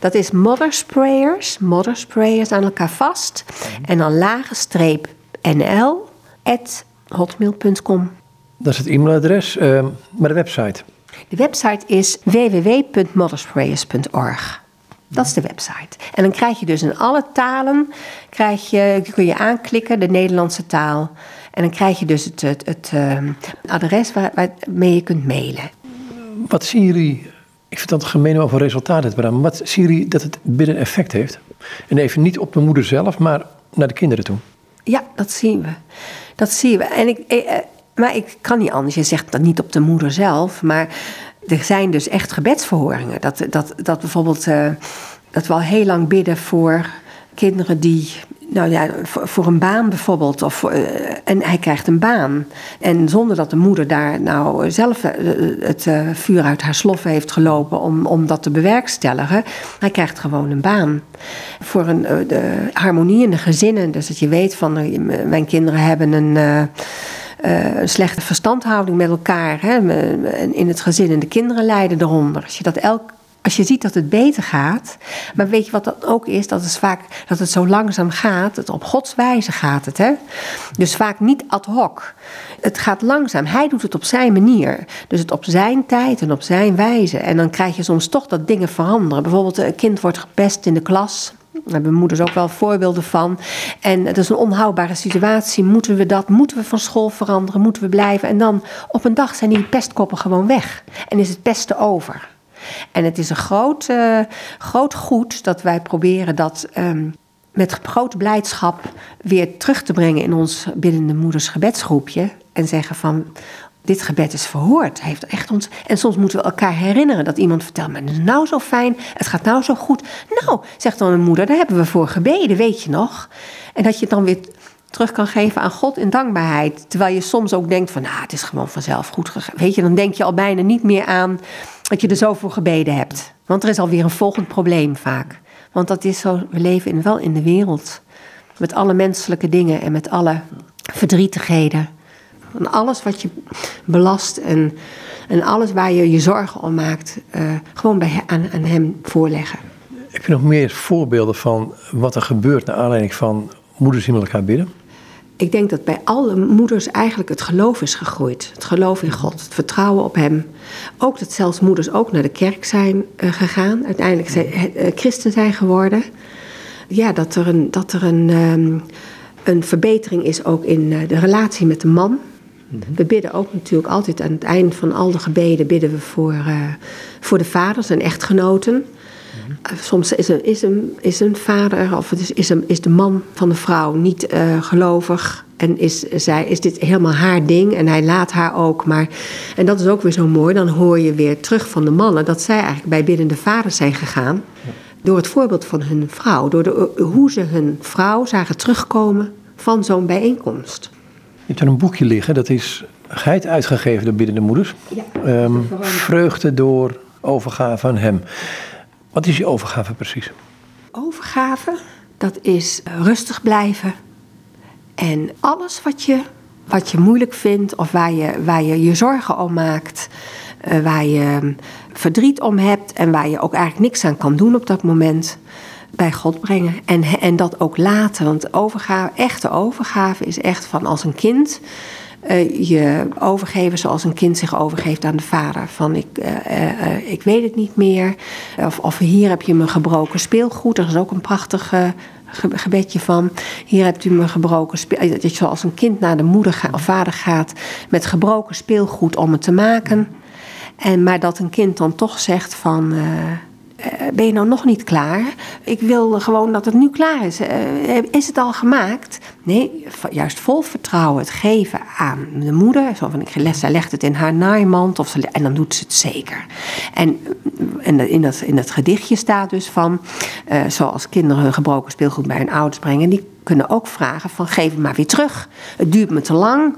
Dat is mothersprayers, mothersprayers aan elkaar vast. En dan lage streep nl at hotmail.com. Dat is het e-mailadres, uh, maar de website? De website is www.mothersprayers.org. Dat is de website. En dan krijg je dus in alle talen, krijg je, kun je aanklikken, de Nederlandse taal. En dan krijg je dus het, het, het uh, adres waar, waarmee je kunt mailen. Wat zien jullie ik vind dat gemeen over resultaten. Maar wat zie je dat het binnen effect heeft? En even niet op de moeder zelf, maar naar de kinderen toe. Ja, dat zien we. Dat zien we. En ik, eh, eh, maar ik kan niet anders. Je zegt dat niet op de moeder zelf. Maar er zijn dus echt gebedsverhoringen. Dat, dat, dat bijvoorbeeld uh, dat we al heel lang bidden voor kinderen die nou ja, voor, een baan bijvoorbeeld. Of, uh, en hij krijgt een baan. En zonder dat de moeder daar nou zelf uh, het vuur uit haar sloffen heeft gelopen om, om dat te bewerkstelligen. Hij krijgt gewoon een baan. Voor een, de harmonie in de gezinnen. Dus dat je weet van mijn kinderen hebben een. Een slechte verstandhouding met elkaar hè, in het gezin en de kinderen lijden eronder. Als je dat elk als je ziet dat het beter gaat. Maar weet je wat dat ook is? Dat het vaak dat het zo langzaam gaat. Het op Gods wijze gaat het. Hè? Dus vaak niet ad hoc. Het gaat langzaam. Hij doet het op zijn manier. Dus het op zijn tijd en op zijn wijze. En dan krijg je soms toch dat dingen veranderen. Bijvoorbeeld een kind wordt gepest in de klas. Daar hebben moeders ook wel voorbeelden van. En het is een onhoudbare situatie. Moeten we dat? Moeten we van school veranderen? Moeten we blijven? En dan op een dag zijn die pestkoppen gewoon weg. En is het pesten over. En het is een groot, uh, groot goed dat wij proberen dat um, met grote blijdschap weer terug te brengen in ons binnen moeders gebedsgroepje. En zeggen van, dit gebed is verhoord. Heeft echt ons... En soms moeten we elkaar herinneren dat iemand vertelt... maar het is nou zo fijn, het gaat nou zo goed. Nou, zegt dan een moeder, daar hebben we voor gebeden, weet je nog? En dat je het dan weer terug kan geven aan God in dankbaarheid. Terwijl je soms ook denkt van, nou, het is gewoon vanzelf goed gegaan. Weet je, dan denk je al bijna niet meer aan dat je er zo voor gebeden hebt. Want er is alweer een volgend probleem vaak. Want dat is zo, we leven in, wel in de wereld. Met alle menselijke dingen en met alle verdrietigheden. En alles wat je belast en, en alles waar je je zorgen om maakt, uh, gewoon bij, aan, aan hem voorleggen. Heb je nog meer voorbeelden van wat er gebeurt naar aanleiding van moeders die met elkaar bidden? Ik denk dat bij alle moeders eigenlijk het geloof is gegroeid. Het geloof in God, het vertrouwen op Hem. Ook dat zelfs moeders ook naar de kerk zijn uh, gegaan. Uiteindelijk zijn, uh, christen zijn geworden. Ja, dat er een, dat er een, um, een verbetering is ook in uh, de relatie met de man. We bidden ook natuurlijk altijd aan het eind van al de gebeden bidden we voor, voor de vaders en echtgenoten. Soms is een, is, een, is een vader of is, is, een, is de man van de vrouw niet uh, gelovig. En is, zij, is dit helemaal haar ding en hij laat haar ook. Maar, en dat is ook weer zo mooi. Dan hoor je weer terug van de mannen dat zij eigenlijk bij biddende vaders zijn gegaan. Door het voorbeeld van hun vrouw. Door de, hoe ze hun vrouw zagen terugkomen van zo'n bijeenkomst. Je hebt er een boekje liggen, dat is geit uitgegeven door biddende moeders. Ja, um, vreugde door overgave aan hem. Wat is je overgave precies? Overgave, dat is rustig blijven. En alles wat je, wat je moeilijk vindt of waar je, waar je je zorgen om maakt, uh, waar je verdriet om hebt en waar je ook eigenlijk niks aan kan doen op dat moment, bij God brengen. En, en dat ook laten. Want overgave, echte overgave is echt van als een kind uh, je overgeven zoals een kind zich overgeeft aan de vader. Van ik, uh, uh, ik weet het niet meer. Of, of hier heb je me gebroken speelgoed. Er is ook een prachtig gebedje van. Hier hebt u me gebroken speelgoed. Dat je zoals een kind naar de moeder of vader gaat met gebroken speelgoed om het te maken. En, maar dat een kind dan toch zegt van ben je nou nog niet klaar? Ik wil gewoon dat het nu klaar is. Uh, is het al gemaakt? Nee, juist vol vertrouwen het geven aan de moeder. Zo van, ik zij legt het in haar naaimand of en dan doet ze het zeker. En, en in, dat, in dat gedichtje staat dus van... Zoals kinderen hun gebroken speelgoed bij hun ouders brengen... die kunnen ook vragen van geef het maar weer terug. Het duurt me te lang.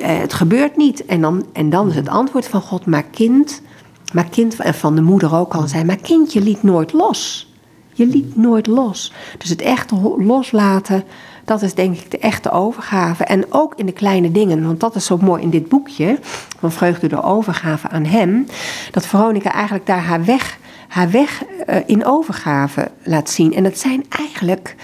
Het gebeurt niet. En dan, en dan is het antwoord van God, maar kind... Maar kind, en van de moeder ook al zei, maar kind, je liet nooit los. Je liet nooit los. Dus het echte loslaten, dat is denk ik de echte overgave. En ook in de kleine dingen, want dat is zo mooi in dit boekje, van Vreugde door overgave aan hem, dat Veronica eigenlijk daar haar weg, haar weg uh, in overgave laat zien. En dat zijn eigenlijk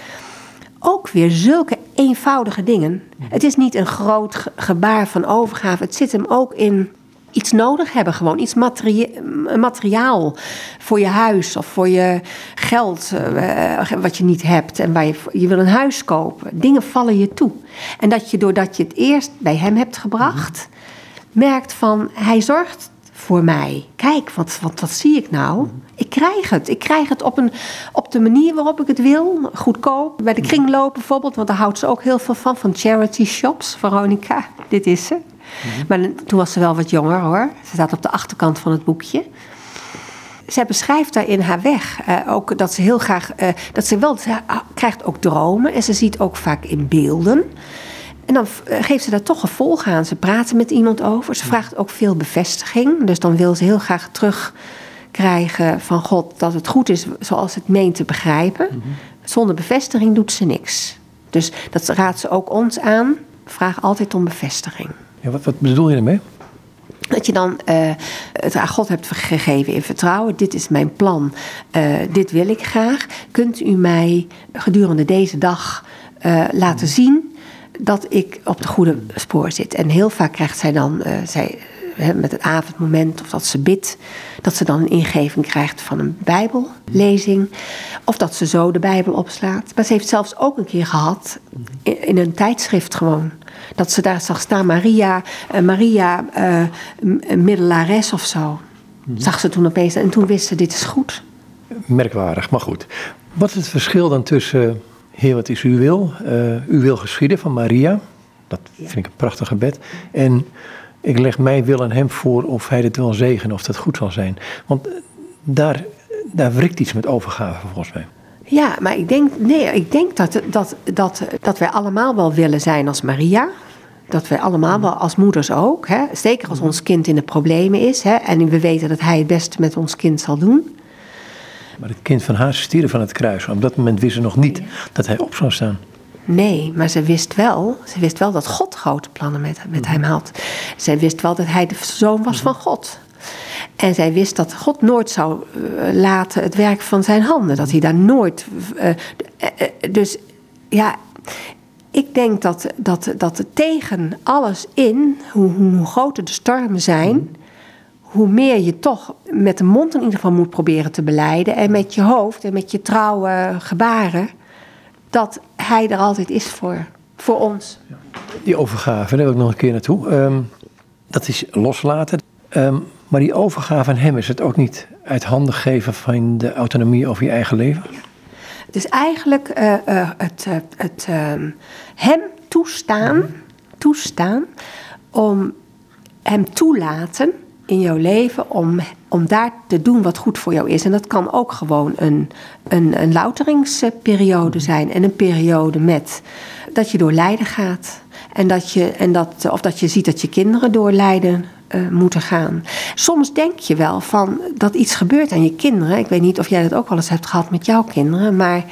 ook weer zulke eenvoudige dingen. Het is niet een groot gebaar van overgave, het zit hem ook in iets nodig hebben, gewoon iets materie materiaal voor je huis of voor je geld uh, wat je niet hebt en waar je, je wil een huis kopen. Dingen vallen je toe. En dat je doordat je het eerst bij hem hebt gebracht, merkt van hij zorgt voor mij. Kijk, wat, wat, wat zie ik nou? Ik krijg het. Ik krijg het op, een, op de manier waarop ik het wil. Goedkoop. Bij de kringloop bijvoorbeeld, want daar houdt ze ook heel veel van. Van charity shops. Veronica, dit is ze. Maar toen was ze wel wat jonger hoor. Ze staat op de achterkant van het boekje. Zij beschrijft daar in haar weg uh, ook dat ze heel graag. Uh, dat ze wel. Ze krijgt ook dromen en ze ziet ook vaak in beelden. En dan geeft ze daar toch gevolg aan. Ze praten met iemand over. Ze vraagt ook veel bevestiging. Dus dan wil ze heel graag terugkrijgen van God dat het goed is zoals het meent te begrijpen. -hmm. Zonder bevestiging doet ze niks. Dus dat raadt ze ook ons aan. Vraag altijd om bevestiging. Ja, wat, wat bedoel je ermee? Dat je dan uh, het aan God hebt gegeven in vertrouwen. Dit is mijn plan. Uh, dit wil ik graag. Kunt u mij gedurende deze dag uh, laten zien dat ik op de goede spoor zit? En heel vaak krijgt zij dan, zij, met het avondmoment of dat ze bidt, dat ze dan een ingeving krijgt van een Bijbellezing. Of dat ze zo de Bijbel opslaat. Maar ze heeft zelfs ook een keer gehad in, in een tijdschrift gewoon. Dat ze daar zag staan, Maria, uh, Maria uh, Middelares of zo. Mm-hmm. Zag ze toen opeens en toen wist ze, dit is goed. Merkwaardig, maar goed. Wat is het verschil dan tussen, Heer, wat is uw wil? Uh, uw wil geschieden van Maria. Dat vind ik een prachtig gebed. En ik leg mijn wil aan hem voor of hij dit wil zegenen, of dat goed zal zijn. Want daar, daar wrikt iets met overgave volgens mij. Ja, maar ik denk, nee, ik denk dat, dat, dat, dat wij allemaal wel willen zijn als Maria. Dat wij allemaal wel als moeders ook. Hè? Zeker als ons kind in de problemen is. Hè? En we weten dat hij het beste met ons kind zal doen. Maar het kind van haar stierf van het kruis. Op dat moment wist ze nog niet dat hij op zou staan. Nee, maar ze wist wel, ze wist wel dat God grote plannen met, met hem had. Zij wist wel dat hij de zoon was van God. En zij wist dat God nooit zou eh, laten het werk van zijn handen. Dat hij daar nooit. Uh, dus ja, ik denk dat, dat, dat tegen alles in, hoe, hoe groter de stormen zijn, hoe meer je toch met de mond in ieder geval moet proberen te beleiden. En met je hoofd en met je trouwe gebaren. Dat hij er altijd is voor, voor ons. Die overgave, daar wil ik nog een keer naartoe. Um, dat is loslaten. Um, maar die overgave aan hem, is het ook niet uit handen geven van de autonomie over je eigen leven? Het is eigenlijk uh, uh, het, uh, het ehm, hem toestaan, toestaan om hem toelaten in jouw leven om, om daar te doen wat goed voor jou is. En dat kan ook gewoon een, een, een louteringsperiode zijn en een periode met dat je door lijden gaat. En dat je, en dat, of dat je ziet dat je kinderen door lijden uh, moeten gaan. Soms denk je wel van dat iets gebeurt aan je kinderen. Ik weet niet of jij dat ook wel eens hebt gehad met jouw kinderen. Maar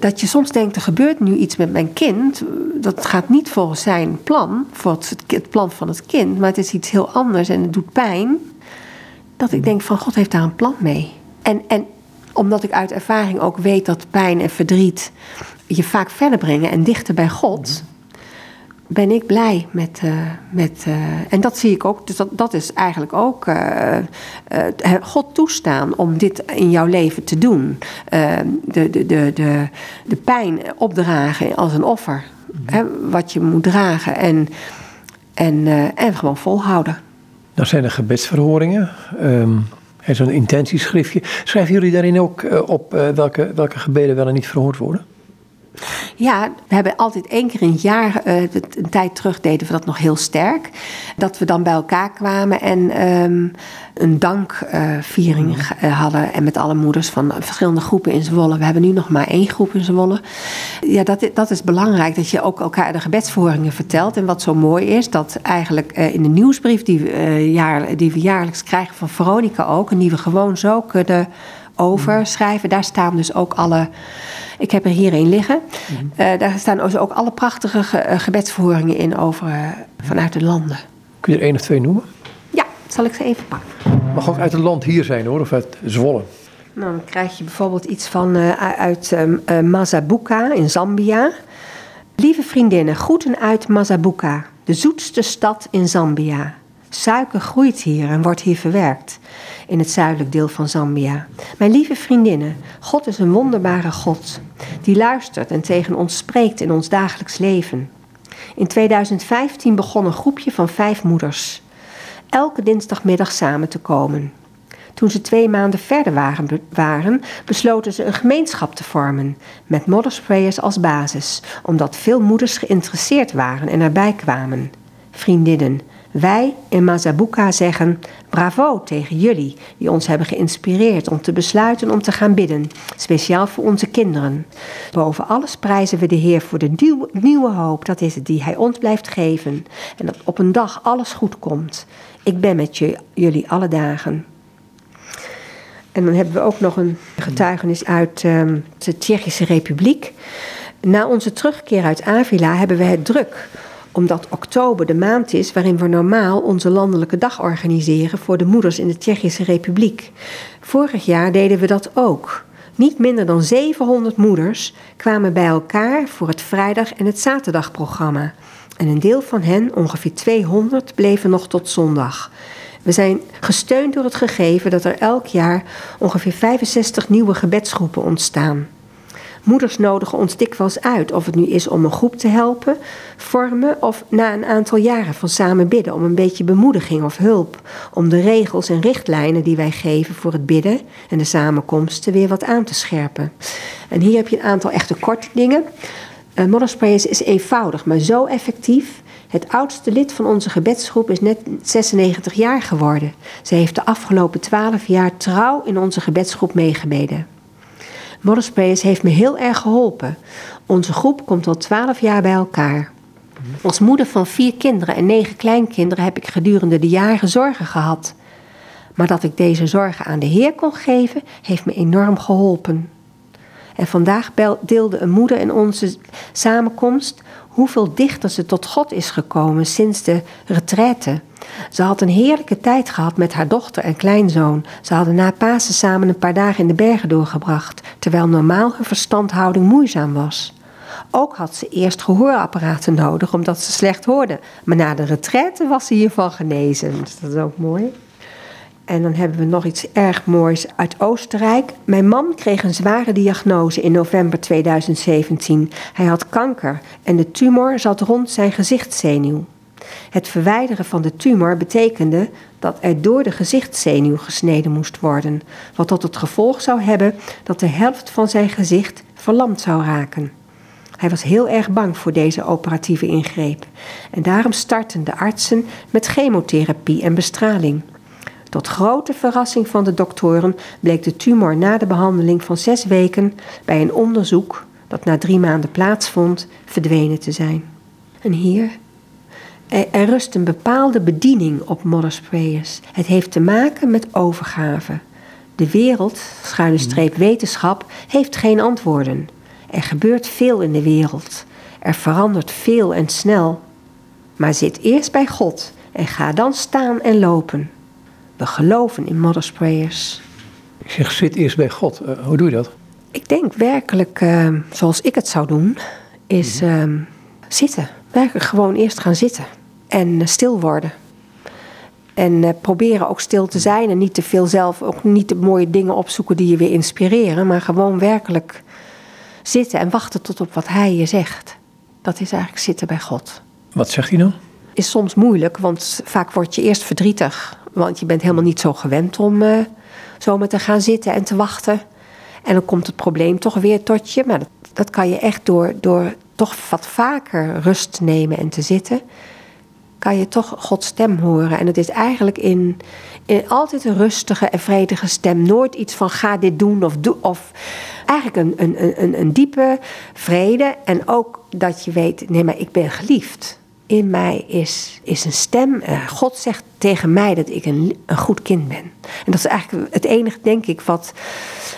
dat je soms denkt, er gebeurt nu iets met mijn kind. Dat gaat niet volgens zijn plan, het, het plan van het kind. Maar het is iets heel anders en het doet pijn. Dat ik denk van, God heeft daar een plan mee. En, en omdat ik uit ervaring ook weet dat pijn en verdriet je vaak verder brengen en dichter bij God ben ik blij met. Uh, met uh, en dat zie ik ook. Dus dat, dat is eigenlijk ook uh, God toestaan om dit in jouw leven te doen. de, de, de, de, de pijn opdragen als een offer. Wat je moet dragen. En, en, en gewoon volhouden. Nou zijn er gebedsverhoringen. Um, Zo'n intentieschriftje. Schrijven jullie daarin ook op welke, welke gebeden wel en niet verhoord worden? Ja, we hebben altijd één keer in het jaar, uh, een tijd terug deden we dat nog heel sterk. Dat we dan bij elkaar kwamen en um, een dankviering uh, hadden. En met alle moeders van verschillende groepen in Zwolle. We hebben nu nog maar één groep in Zwolle. Ja, dat, dat is belangrijk, dat je ook elkaar de gebedsverhoringen vertelt. En wat zo mooi is, dat eigenlijk uh, in de nieuwsbrief die, jaar, die we jaarlijks krijgen van Veronica ook... en die we gewoon zo kunnen overschrijven. Daar staan dus ook alle. Ik heb er hier een liggen. uh, daar staan dus ook alle prachtige ge uh, gebedsverhoringen in over uh, vanuit de landen. Kun je er één of twee noemen? Ja, zal ik ze even pakken. Mag ook uit het land hier zijn hoor, of uit Zwolle. Nou, dan krijg je bijvoorbeeld iets van uit Mazabuka in Zambia. Lieve vriendinnen, groeten uit Mazabuka, de zoetste stad in Zambia. Suiker groeit hier en wordt hier verwerkt in het zuidelijk deel van Zambia. Mijn lieve vriendinnen, God is een wonderbare God die luistert en tegen ons spreekt in ons dagelijks leven. In 2015 begon een groepje van vijf moeders elke dinsdagmiddag samen te komen. Toen ze twee maanden verder waren, waren, besloten ze een gemeenschap te vormen, met moddersprayers als basis, omdat veel moeders geïnteresseerd waren en erbij kwamen. Vriendinnen, wij in Mazabuka zeggen bravo tegen jullie die ons hebben geïnspireerd om te besluiten om te gaan bidden, speciaal voor onze kinderen. Boven alles prijzen we de Heer voor de nieuwe, hoop, dat is het, die Hij ons blijft geven en dat op een dag alles goed komt. Ik ben met je, jullie alle dagen. En dan hebben we ook nog een getuigenis uit um, de Tsjechische Republiek. Na onze terugkeer uit Avila hebben we het druk omdat oktober de maand is waarin we normaal onze landelijke dag organiseren voor de moeders in de Tsjechische Republiek. Vorig jaar deden we dat ook. Niet minder dan 700 moeders kwamen bij elkaar voor het vrijdag- en het zaterdagprogramma. En een deel van hen, ongeveer 200, bleven nog tot zondag. We zijn gesteund door het gegeven dat er elk jaar ongeveer 65 nieuwe gebedsgroepen ontstaan. Moeders nodigen ons dikwijls uit, of het nu is om een groep te helpen, vormen of na een aantal jaren van samen bidden om een beetje bemoediging of hulp, om de regels en richtlijnen die wij geven voor het bidden en de samenkomsten weer wat aan te scherpen. En hier heb je een aantal echte korte dingen. Uh, is eenvoudig, maar zo effectief. Het oudste lid van onze gebedsgroep is net 96 jaar geworden. Ze heeft de afgelopen 12 jaar trouw in onze gebedsgroep meegebeden. Modderspace heeft me heel erg geholpen. Onze groep komt al twaalf jaar bij elkaar. Als moeder van vier kinderen en negen kleinkinderen heb ik gedurende de jaren zorgen gehad. Maar dat ik deze zorgen aan de Heer kon geven, heeft me enorm geholpen. En vandaag deelde een moeder in onze samenkomst hoeveel dichter ze tot God is gekomen sinds de retraite. Ze had een heerlijke tijd gehad met haar dochter en kleinzoon. Ze hadden na Pasen samen een paar dagen in de bergen doorgebracht, terwijl normaal hun verstandhouding moeizaam was. Ook had ze eerst gehoorapparaten nodig omdat ze slecht hoorde. Maar na de retraite was ze hiervan genezen. dat is ook mooi. En dan hebben we nog iets erg moois uit Oostenrijk. Mijn man kreeg een zware diagnose in november 2017. Hij had kanker en de tumor zat rond zijn gezichtszenuw. Het verwijderen van de tumor betekende dat er door de gezichtszenuw gesneden moest worden, wat tot het gevolg zou hebben dat de helft van zijn gezicht verlamd zou raken. Hij was heel erg bang voor deze operatieve ingreep en daarom startten de artsen met chemotherapie en bestraling. Tot grote verrassing van de doktoren bleek de tumor na de behandeling van zes weken bij een onderzoek dat na drie maanden plaatsvond verdwenen te zijn. En hier er, rust een bepaalde bediening op Mother's Prayers. Het heeft te maken met overgave. De wereld, schuine streep wetenschap, heeft geen antwoorden. Er gebeurt veel in de wereld. Er verandert veel en snel. Maar zit eerst bij God en ga dan staan en lopen. We geloven in Mother's Prayers. Ik zeg, zit eerst bij God. Uh, hoe doe je dat? Ik denk werkelijk, uh, zoals ik het zou doen, is uh, zitten. Werkelijk gewoon eerst gaan zitten en stil worden. En proberen ook stil te zijn en niet te veel zelf, ook niet de mooie dingen opzoeken die je weer inspireren, maar gewoon werkelijk zitten en wachten tot op wat Hij je zegt. Dat is eigenlijk zitten bij God. Wat zegt hij dan? Is soms moeilijk, want vaak word je eerst verdrietig. Want je bent helemaal niet zo gewend om uh, zomaar te gaan zitten en te wachten. En dan komt het probleem toch weer tot je. Maar dat, dat kan je echt door, door toch wat vaker rust nemen en te zitten. Kan je toch Gods stem horen. En het is eigenlijk in, in altijd een rustige en vredige stem. Nooit iets van ga dit doen of doe. Of eigenlijk een, een, een, een diepe vrede. En ook dat je weet, nee, maar ik ben geliefd in mij is, is een stem. Uh, God zegt tegen mij dat ik een, een goed kind ben. En dat is eigenlijk het enige, denk ik, wat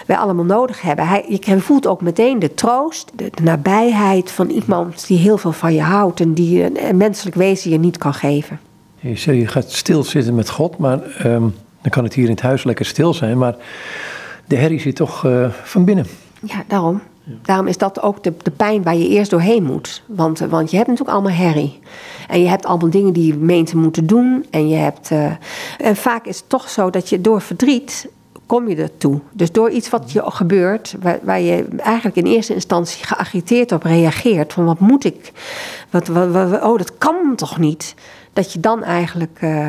wij allemaal nodig hebben. Hij, je voelt ook meteen de troost, de, nabijheid van iemand die heel veel van je houdt en die een, menselijk wezen je niet kan geven. Je zegt, je gaat stilzitten met God, maar um, dan kan het hier in het huis lekker stil zijn. Maar de herrie zit toch uh, van binnen. Ja, daarom. Daarom is dat ook de, de pijn waar je eerst doorheen moet. Want, eh, want je hebt natuurlijk allemaal herrie. En je hebt allemaal dingen die je meent te moeten doen. En, je hebt, uh, en vaak is het toch zo dat je door verdriet kom je ertoe. Dus door iets wat je gebeurt, waar, waar, je eigenlijk in eerste instantie geagiteerd op reageert. Van wat moet ik? Wat, wat, oh, dat kan toch niet? Dat je dan eigenlijk uh,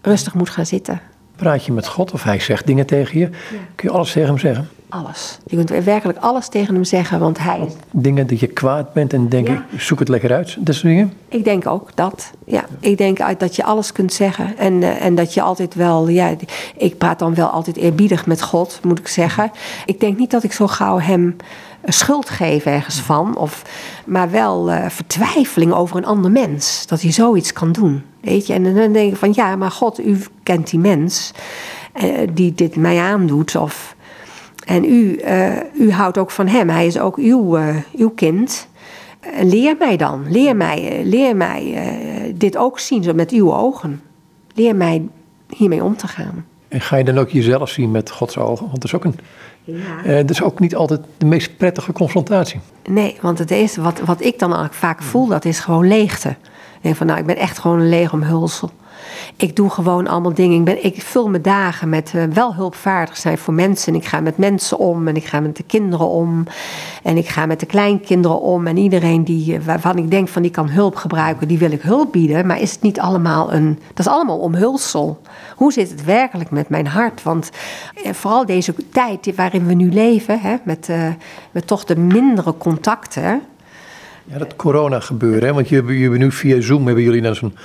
rustig moet gaan zitten. Praat je met God of hij zegt dingen tegen je? Kun je alles tegen hem zeggen? Alles. Je kunt werkelijk alles tegen hem zeggen, want hij... Dingen dat je kwaad bent en denk ik, zoek het lekker uit, dat soort dingen? Ik denk ook dat, ja. Ik denk dat je alles kunt zeggen en, eh, en dat je altijd wel, ja... Ik praat dan wel altijd eerbiedig met God, moet ik zeggen. Ik denk niet dat ik zo gauw hem schuld geef ergens van, of, maar wel uh, vertwijfeling over een ander mens. Dat hij zoiets kan doen, weet je. En dan denk ik van, ja, maar God, u kent die mens uh, die dit mij aandoet, of... En u, uh, u houdt ook van hem. Hij is ook uw, uh, uw kind. En leer mij dan. Leer mij, leer mij dit ook zien zo met uw ogen. Leer mij hiermee om te gaan. En ga je dan ook jezelf zien met Gods ogen? Want dat is ook, een, ja. dat is ook niet altijd de meest prettige confrontatie. Nee, want het is, wat, wat ik dan eigenlijk vaak voel, dat is gewoon leegte. Ik denk van, nou, ik ben echt gewoon een leeg omhulsel. Ik doe gewoon allemaal dingen. Ik, ben, ik vul mijn dagen met uh, wel hulpvaardig zijn voor mensen. Ik ga met mensen om en ik ga met de kinderen om. En ik ga met de kleinkinderen om. En iedereen die, eh, waarvan ik denk van die kan hulp gebruiken, die wil ik hulp bieden. Maar is het niet allemaal een. Dat is allemaal omhulsel. Hoe zit het werkelijk met mijn hart? Want eh, vooral deze tijd waarin we nu leven, hè, met, met toch de mindere contacten Ja, dat corona gebeuren, hè? want jullie hebben nu via Zoom hebben jullie dan zo'n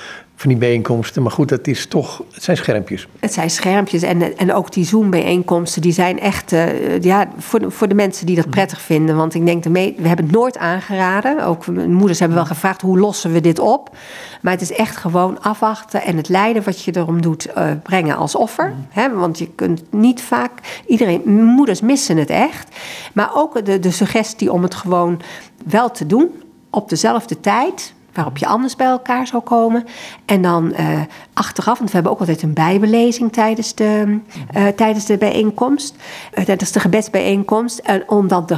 van die bijeenkomsten. Maar goed, dat is toch, het zijn schermpjes. Het zijn schermpjes en, en ook die Zoom-bijeenkomsten, die zijn echt uh, ja, voor, de, voor de mensen die dat mm. prettig vinden. Want ik denk, de we hebben het nooit aangeraden. Ook mijn moeders hebben wel gevraagd, hoe lossen we dit op? Maar het is echt gewoon afwachten en het lijden wat je erom doet uh, brengen als offer. Mm. want je kunt niet vaak, iedereen, moeders missen het echt. Maar ook de, de suggestie om het gewoon wel te doen op dezelfde tijd waarop je anders bij elkaar zou komen. En dan uh, achteraf, want we hebben ook altijd een bijbelezing tijdens de, uh, tijdens de bijeenkomst, uh, tijdens de gebedsbijeenkomst. En om dan te,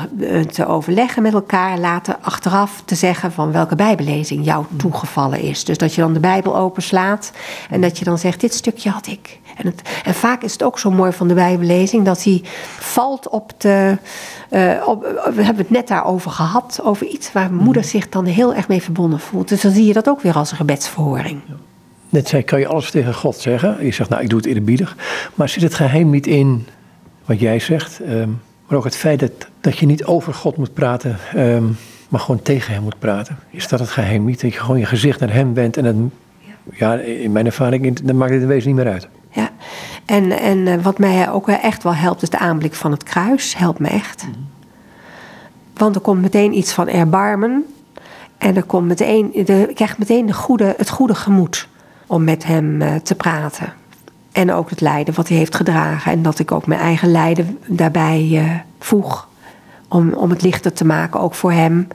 te, overleggen met elkaar, later achteraf te zeggen van welke bijbellezing jou toegevallen is. Dus dat je dan de Bijbel openslaat en dat je dan zegt: Dit stukje had ik. En, het, en vaak is het ook zo mooi van de bijbellezing dat hij valt op de uh, op, we hebben het net daarover gehad, over iets waar moeder zich dan heel erg mee verbonden voelt. Dus dan zie je dat ook weer als een gebedsverhoring. Net zei, kan je alles tegen God zeggen? Je zegt, nou, ik doe het eerbiedig. Maar zit het geheim niet in wat jij zegt? Um, maar ook het feit dat, dat je niet over God moet praten, um, maar gewoon tegen hem moet praten. Is dat het geheim niet? Dat je gewoon je gezicht naar hem wendt en het, ja, in mijn ervaring, dan maakt het in wezen niet meer uit. Ja, en, en eh, wat mij ook echt wel helpt, is de aanblik van het kruis. Helpt me echt. Mhm. Want er komt meteen iets van erbarmen. En er komt meteen, de, ik krijg meteen de goede, het goede gemoed om met hem uh, te praten. En ook het lijden wat hij heeft gedragen. En dat ik ook mijn eigen lijden daarbij uh, voeg. Om, om het lichter te maken, ook voor hem.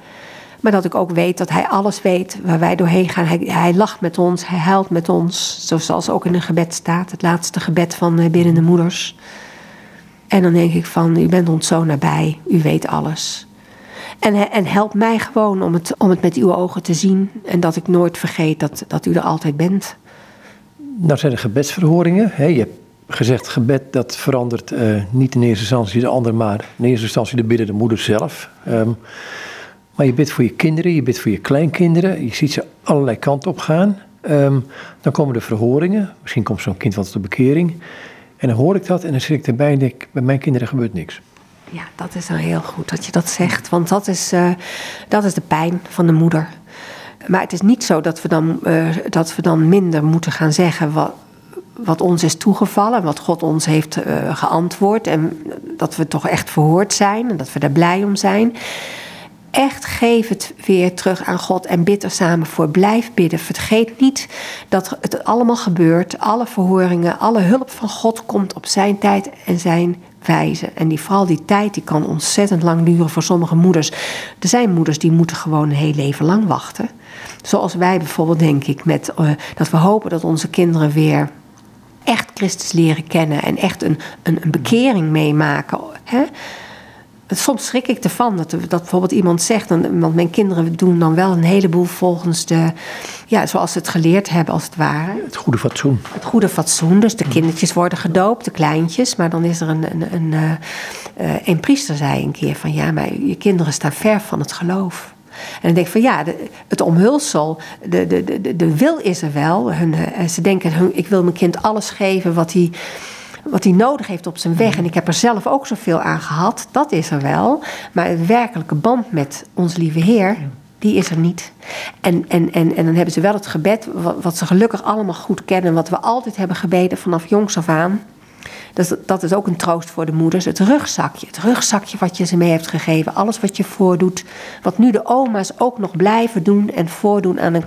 Maar dat ik ook weet dat hij alles weet waar wij doorheen gaan. Hij, hij lacht met ons, hij huilt met ons. Zoals ook in een gebed staat. Het laatste gebed van uh, binnen de moeders. En dan denk ik van, u bent ons zo nabij. U weet alles. En, en help mij gewoon om het, om het met uw ogen te zien. En dat ik nooit vergeet dat, dat u er altijd bent. Nou zijn er gebedsverhoringen. Hè? Je hebt gezegd, gebed dat verandert uh, niet in eerste instantie de ander, maar in eerste instantie de biddende moeder zelf. Um, maar je bidt voor je kinderen, je bidt voor je kleinkinderen. Je ziet ze allerlei kanten op gaan. Um, dan komen de verhoringen. Misschien komt zo'n kind wat tot de bekering. En dan hoor ik dat en dan zit ik erbij en denk, bij mijn kinderen gebeurt niks. Ja, dat is dan heel goed dat je dat zegt. Want dat is, uh, dat is de pijn van de moeder. Maar het is niet zo dat we dan, uh, dat we dan minder moeten gaan zeggen wat, wat ons is toegevallen, wat God ons heeft uh, geantwoord. En dat we toch echt verhoord zijn en dat we daar blij om zijn echt geef het weer terug aan God en bid er samen voor. Blijf bidden. Vergeet niet dat het allemaal gebeurt. Alle verhoringen, alle hulp van God komt op zijn tijd en zijn wijze. En die, vooral die tijd die kan ontzettend lang duren voor sommige moeders. Er zijn moeders die moeten gewoon een heel leven lang wachten. Zoals wij bijvoorbeeld, denk ik, met, uh, dat we hopen dat onze kinderen weer echt Christus leren kennen en echt een, een, een bekering meemaken. Hè? Soms schrik ik ervan dat, dat bijvoorbeeld iemand zegt, dan, want mijn kinderen doen dan wel een heleboel volgens de, ja, zoals ze het geleerd hebben als het ware. Het goede fatsoen. Het goede fatsoen, dus de kindertjes worden gedoopt, de kleintjes, maar dan is er een, een, een, uh, een priester zei een keer van ja, maar je kinderen staan ver van het geloof. En dan denk ik van ja, de, het omhulsel, de, de, de, de wil is er wel. Hun, uh, ze denken, hun, ik wil mijn kind alles geven wat hij wat hij nodig heeft op zijn weg. En ik heb er zelf ook zoveel aan gehad, dat is er wel. Maar een werkelijke band met ons lieve Heer, die is er niet. En, en, en, en dan hebben ze wel het gebed, wat, ze gelukkig allemaal goed kennen, wat we altijd hebben gebeden vanaf jongs af aan. Dat, dat is ook een troost voor de moeders. Het rugzakje. Het rugzakje wat je ze mee hebt gegeven. Alles wat je voordoet. Wat nu de oma's ook nog blijven doen en voordoen aan een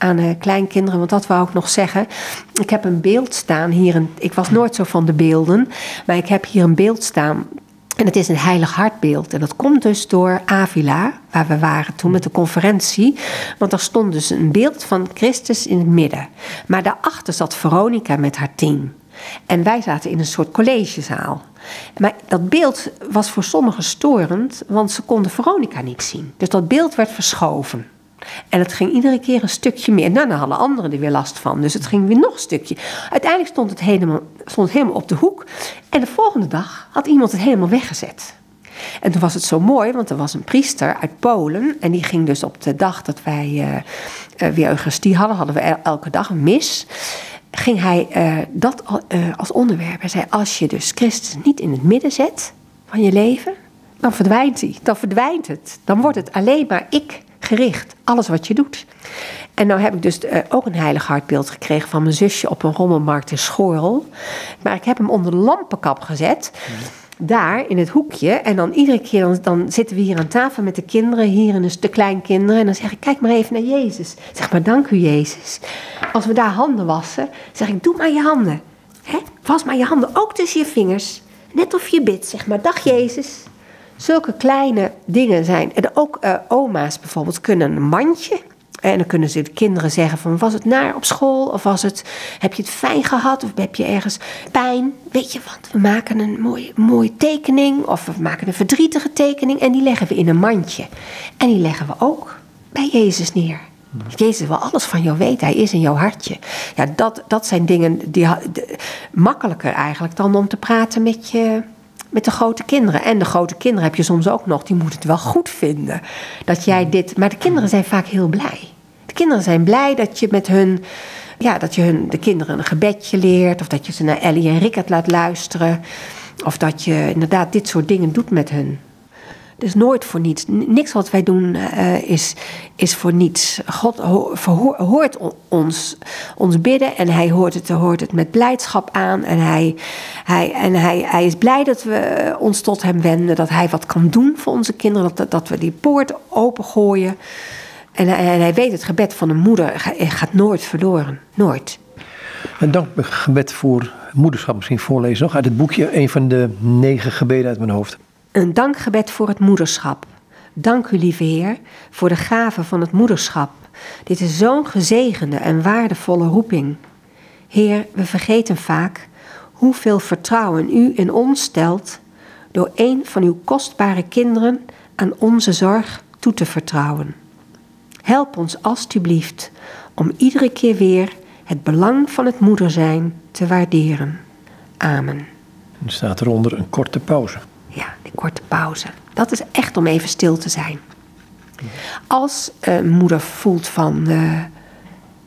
aan uh, kleinkinderen. Want dat wou ik nog zeggen. Ik heb een beeld staan hier. Een, ik was nooit zo van de beelden. Maar ik heb hier een beeld staan. En het is een heilig hartbeeld. En dat komt dus door Avila, waar we waren toen met de conferentie. Want daar stond dus een beeld van Christus in het midden. Maar daarachter zat Veronica met haar team. En wij zaten in een soort collegezaal. Maar dat beeld was voor sommigen storend, want ze konden Veronica niet zien. Dus dat beeld werd verschoven. En het ging iedere keer een stukje meer. Nou, dan hadden anderen er weer last van. Dus het ging weer nog een stukje. Uiteindelijk stond het helemaal, stond helemaal op de hoek. En de volgende dag had iemand het helemaal weggezet. En toen was het zo mooi, want er was een priester uit Polen. En die ging dus op de dag dat wij uh, weer Eucharistie hadden, hadden we elke dag een mis. Ging hij uh, dat als onderwerp. Hij zei: Als je dus Christus niet in het midden zet van je leven, dan verdwijnt hij. Dan verdwijnt het. Dan wordt het alleen maar ik gericht. Alles wat je doet. En nou heb ik dus uh, ook een heilig hartbeeld gekregen van mijn zusje op een rommelmarkt in Schorl. Maar ik heb hem onder de lampenkap gezet. Daar in het hoekje. En dan iedere keer dan, dan, zitten we hier aan tafel met de kinderen, hier en dus de kleinkinderen. En dan zeg ik: Kijk maar even naar Jezus. Zeg maar: Dank u, Jezus. Als we daar handen wassen, zeg ik: Doe maar je handen. He? Was maar je handen ook tussen je vingers. Net of je bidt. Zeg maar: Dag Jezus. Zulke kleine dingen zijn. En ook uh, oma's bijvoorbeeld kunnen een mandje en dan kunnen ze de kinderen zeggen van was het naar op school of was het heb je het fijn gehad of heb je ergens pijn? Weet je wat? We maken een mooie, mooie tekening of we maken een verdrietige tekening en die leggen we in een mandje. En die leggen we ook bij Jezus neer. Jezus wil alles van jou weten. Hij is in jouw hartje. Ja, dat, dat zijn dingen die makkelijker eigenlijk dan om te praten met je, met de grote kinderen. En de grote kinderen heb je soms ook nog, die moeten het wel goed vinden dat jij dit. Maar de kinderen zijn vaak heel blij. De kinderen zijn blij dat je met hun. Ja, dat je hun, de kinderen een gebedje leert. Of dat je ze naar Ellie en Rickert laat luisteren. Of dat je inderdaad dit soort dingen doet met hun. Dus nooit voor niets. Niks wat wij doen uh, is, is voor niets. God hoort ons, ons bidden en hij hoort het, hoort het met blijdschap aan. En, hij, hij, en hij, hij is blij dat we ons tot hem wenden. Dat hij wat kan doen voor onze kinderen. Dat, dat we die poort opengooien. En, en hij weet het gebed van een moeder gaat nooit verloren. Nooit. Een dankgebed voor moederschap misschien voorlezen nog uit het boekje. Een van de negen gebeden uit mijn hoofd. Een dankgebed voor het moederschap. Dank u, lieve Heer, voor de gave van het moederschap. Dit is zo'n gezegende en waardevolle roeping. Heer, we vergeten vaak hoeveel vertrouwen u in ons stelt door een van uw kostbare kinderen aan onze zorg toe te vertrouwen. Help ons alstublieft om iedere keer weer het belang van het moeder zijn te waarderen. Amen. Er staat eronder een korte pauze. Ja, die korte pauze. Dat is echt om even stil te zijn. Als een moeder voelt van de,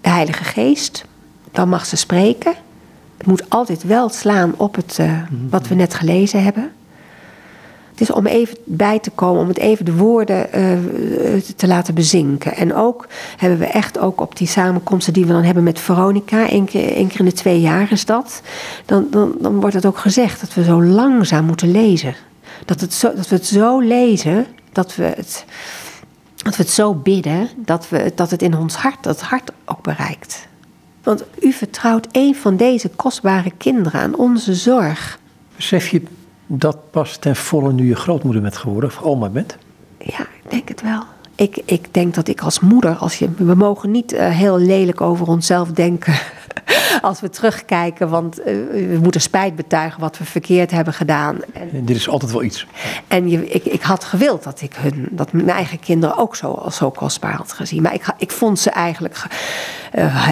de Heilige Geest, dan mag ze spreken. Het moet altijd wel slaan op het, uh, wat we net gelezen hebben. Het is om even bij te komen, om het even de woorden te laten bezinken. En ook hebben we echt ook op die samenkomsten die we dan hebben met Veronica, één keer, één keer in de twee jaar is dat. Dan, dan, dan wordt het ook gezegd dat we zo langzaam moeten lezen. Dat, het zo, dat we het zo lezen, dat we het, dat we het zo bidden, dat, we, dat het in ons hart, dat hart ook bereikt. Want u vertrouwt een van deze kostbare kinderen aan onze zorg. Besef je dat pas ten volle nu je grootmoeder bent geworden, of oma bent? Ja, ik denk het wel. Ik, ik denk dat ik als moeder, als je, we mogen niet uh, heel lelijk over onszelf denken als we terugkijken. Want uh, we moeten spijt betuigen wat we verkeerd hebben gedaan. En, en dit is altijd wel iets. En je, ik, ik had gewild dat ik hun, dat mijn eigen kinderen ook zo, zo kostbaar had gezien. Maar ik, ik vond ze eigenlijk. Uh,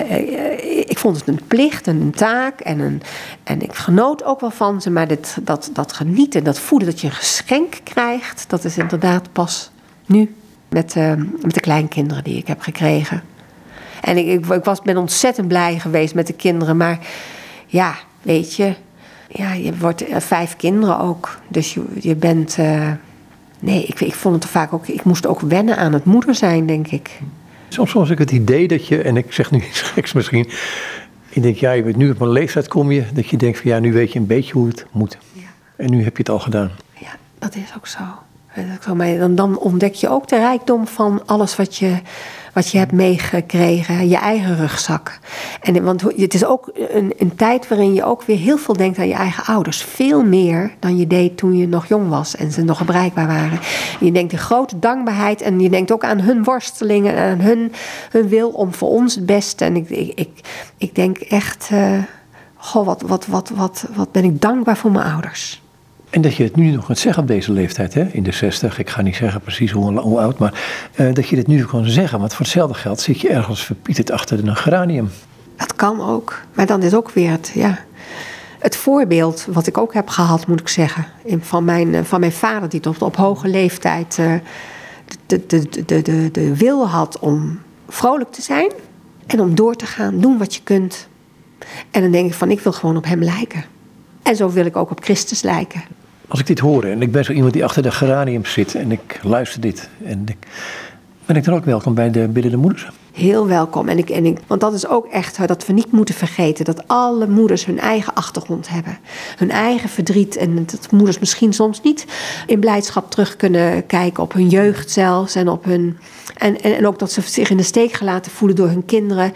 ik vond het een plicht, een taak. En, een, en ik genoot ook wel van ze. Maar dit, dat, dat genieten, dat voelen dat je een geschenk krijgt. Dat is inderdaad pas nu met, uh, met de kleinkinderen die ik heb gekregen. En ik, ik, ik, was, ben ontzettend blij geweest met de kinderen. Maar ja, weet je, ja, je wordt uh, vijf kinderen ook. Dus je, je bent. Uh, nee, ik, ik vond het vaak ook. Ik moest ook wennen aan het moeder zijn, denk ik. Soms was ik het idee dat je, en ik zeg nu iets geks misschien. Ik denk, ja, je bent nu op een leeftijd kom je, dat je denkt van ja, nu weet je een beetje hoe het moet. Ja. En nu heb je het al gedaan. Ja, dat is ook zo. Dan ontdek je ook de rijkdom van alles wat je, wat je hebt meegekregen, je eigen rugzak. En, want het is ook een, een tijd waarin je ook weer heel veel denkt aan je eigen ouders. Veel meer dan je deed toen je nog jong was en ze nog bereikbaar waren. je denkt de grote dankbaarheid en je denkt ook aan hun worstelingen en aan hun, hun wil om voor ons het beste. En ik, ik, ik, denk echt, uh, wat, wat, wat, wat, wat ben ik dankbaar voor mijn ouders. En dat je het nu nog kunt zeggen op deze leeftijd, hè? in de 60. Ik ga niet zeggen precies hoe, oud, maar uh, dat je dit nu kan zeggen. Want voor hetzelfde geld zit je ergens verpieterd achter een geranium. Dat kan ook. Maar dan is ook weer het, ja, het voorbeeld wat ik ook heb gehad, moet ik zeggen. Van mijn, eh, van mijn vader, die tot op hoge leeftijd uh, de, de, de, de, de wil had om vrolijk te zijn. En om door te gaan, doen wat je kunt. En dan denk ik van, ik wil gewoon op hem lijken. En zo wil ik ook op Christus lijken als ik dit hoor en ik ben zo iemand die achter de geranium zit en ik luister dit en ik, Ben ik dan ook welkom bij de Biddende Moeders? Heel welkom. En ik, en ik, want dat is ook echt dat we niet moeten vergeten dat alle moeders hun eigen achtergrond hebben. Hun eigen verdriet. En dat moeders misschien soms niet in blijdschap terug kunnen kijken op hun jeugd zelfs. En, op hun, en, en, ook dat ze zich in de steek gelaten voelen door hun kinderen.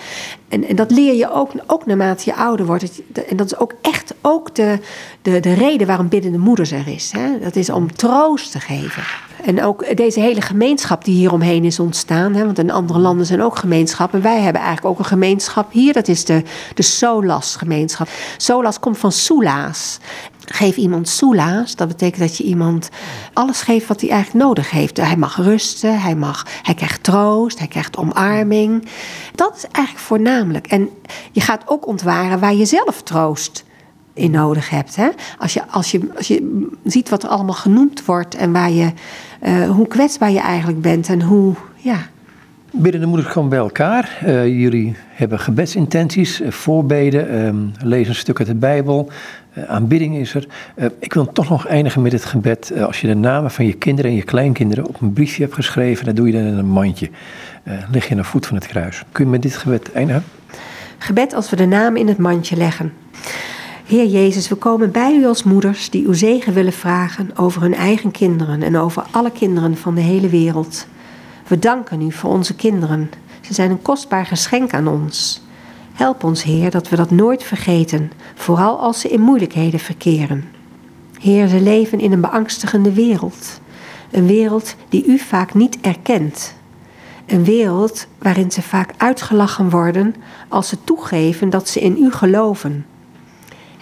En, en dat leer je ook, ook naarmate je ouder wordt. En dat is ook echt ook de, de, de reden waarom biddende moeders er is. Hè? Dat is om troost te geven. En ook deze hele gemeenschap die hieromheen is ontstaan. Hè, want in andere landen zijn ook gemeenschappen. Wij hebben eigenlijk ook een gemeenschap hier. Dat is de, de Solas-gemeenschap. Solas komt van Soelaas. Geef iemand soelaas, dat betekent dat je iemand alles geeft wat hij eigenlijk nodig heeft. Hij mag rusten, hij, mag, hij krijgt troost, hij krijgt omarming. Dat is eigenlijk voornamelijk. En je gaat ook ontwaren waar je zelf troost in nodig hebt. Hè? Als, je, als, je, als je ziet wat er allemaal genoemd wordt en waar je, uh, hoe kwetsbaar je eigenlijk bent en hoe. Ja. Binnen de moeders komen bij elkaar. Uh, jullie hebben gebedsintenties, uh, voorbeden, um, lezen een stuk uit de Bijbel. aanbidding is er. ik wil toch nog eindigen met het gebed. als je de namen van je kinderen en je kleinkinderen op een briefje hebt geschreven, dan doe je dat in een mandje. leg je aan de voet van het kruis. Kun je met dit gebed eindigen? Gebed als we de namen in het mandje leggen. Heer Jezus, we komen bij u als moeders die uw zegen willen vragen over hun eigen kinderen en over alle kinderen van de hele wereld. We danken u voor onze kinderen. Ze zijn een kostbaar geschenk aan ons. Help ons, Heer, dat we dat nooit vergeten, vooral als ze in moeilijkheden verkeren. Heer, ze leven in een beangstigende wereld. Een wereld die u vaak niet erkent. Een wereld waarin ze vaak uitgelachen worden als ze toegeven dat ze in u geloven.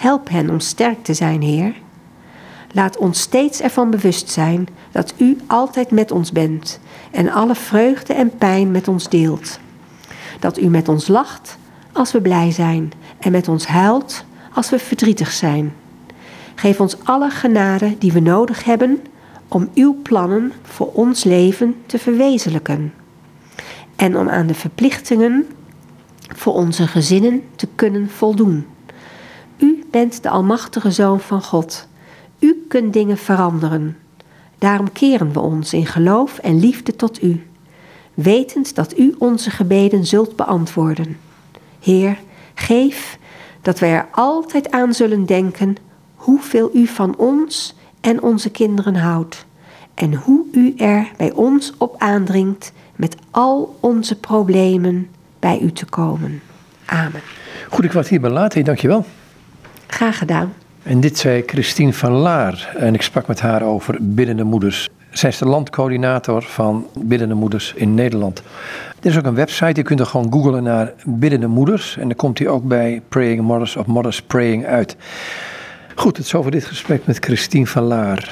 Help hen om sterk te zijn, Heer. Laat ons steeds ervan bewust zijn dat U altijd met ons bent en alle vreugde en pijn met ons deelt. Dat U met ons lacht als we blij zijn en met ons huilt als we verdrietig zijn. Geef ons alle genade die we nodig hebben om Uw plannen voor ons leven te verwezenlijken en om aan de verplichtingen voor onze gezinnen te kunnen voldoen. U bent de Almachtige Zoon van God. U kunt dingen veranderen. Daarom keren we ons in geloof en liefde tot U, wetend dat U onze gebeden zult beantwoorden. Heer, geef dat wij er altijd aan zullen denken hoeveel U van ons en onze kinderen houdt en hoe U er bij ons op aandringt met al onze problemen bij U te komen. Amen. Goed, ik was hierbij laten. Dankjewel. Graag gedaan. En dit zei Christine van Laar en ik sprak met haar over biddende moeders. Zij is de landcoördinator van biddende moeders in Nederland. Er is ook een website, je kunt er gewoon googlen naar biddende moeders. En dan komt hij ook bij Praying Mothers of Mothers Praying uit. Goed, het is over dit gesprek met Christine van Laar.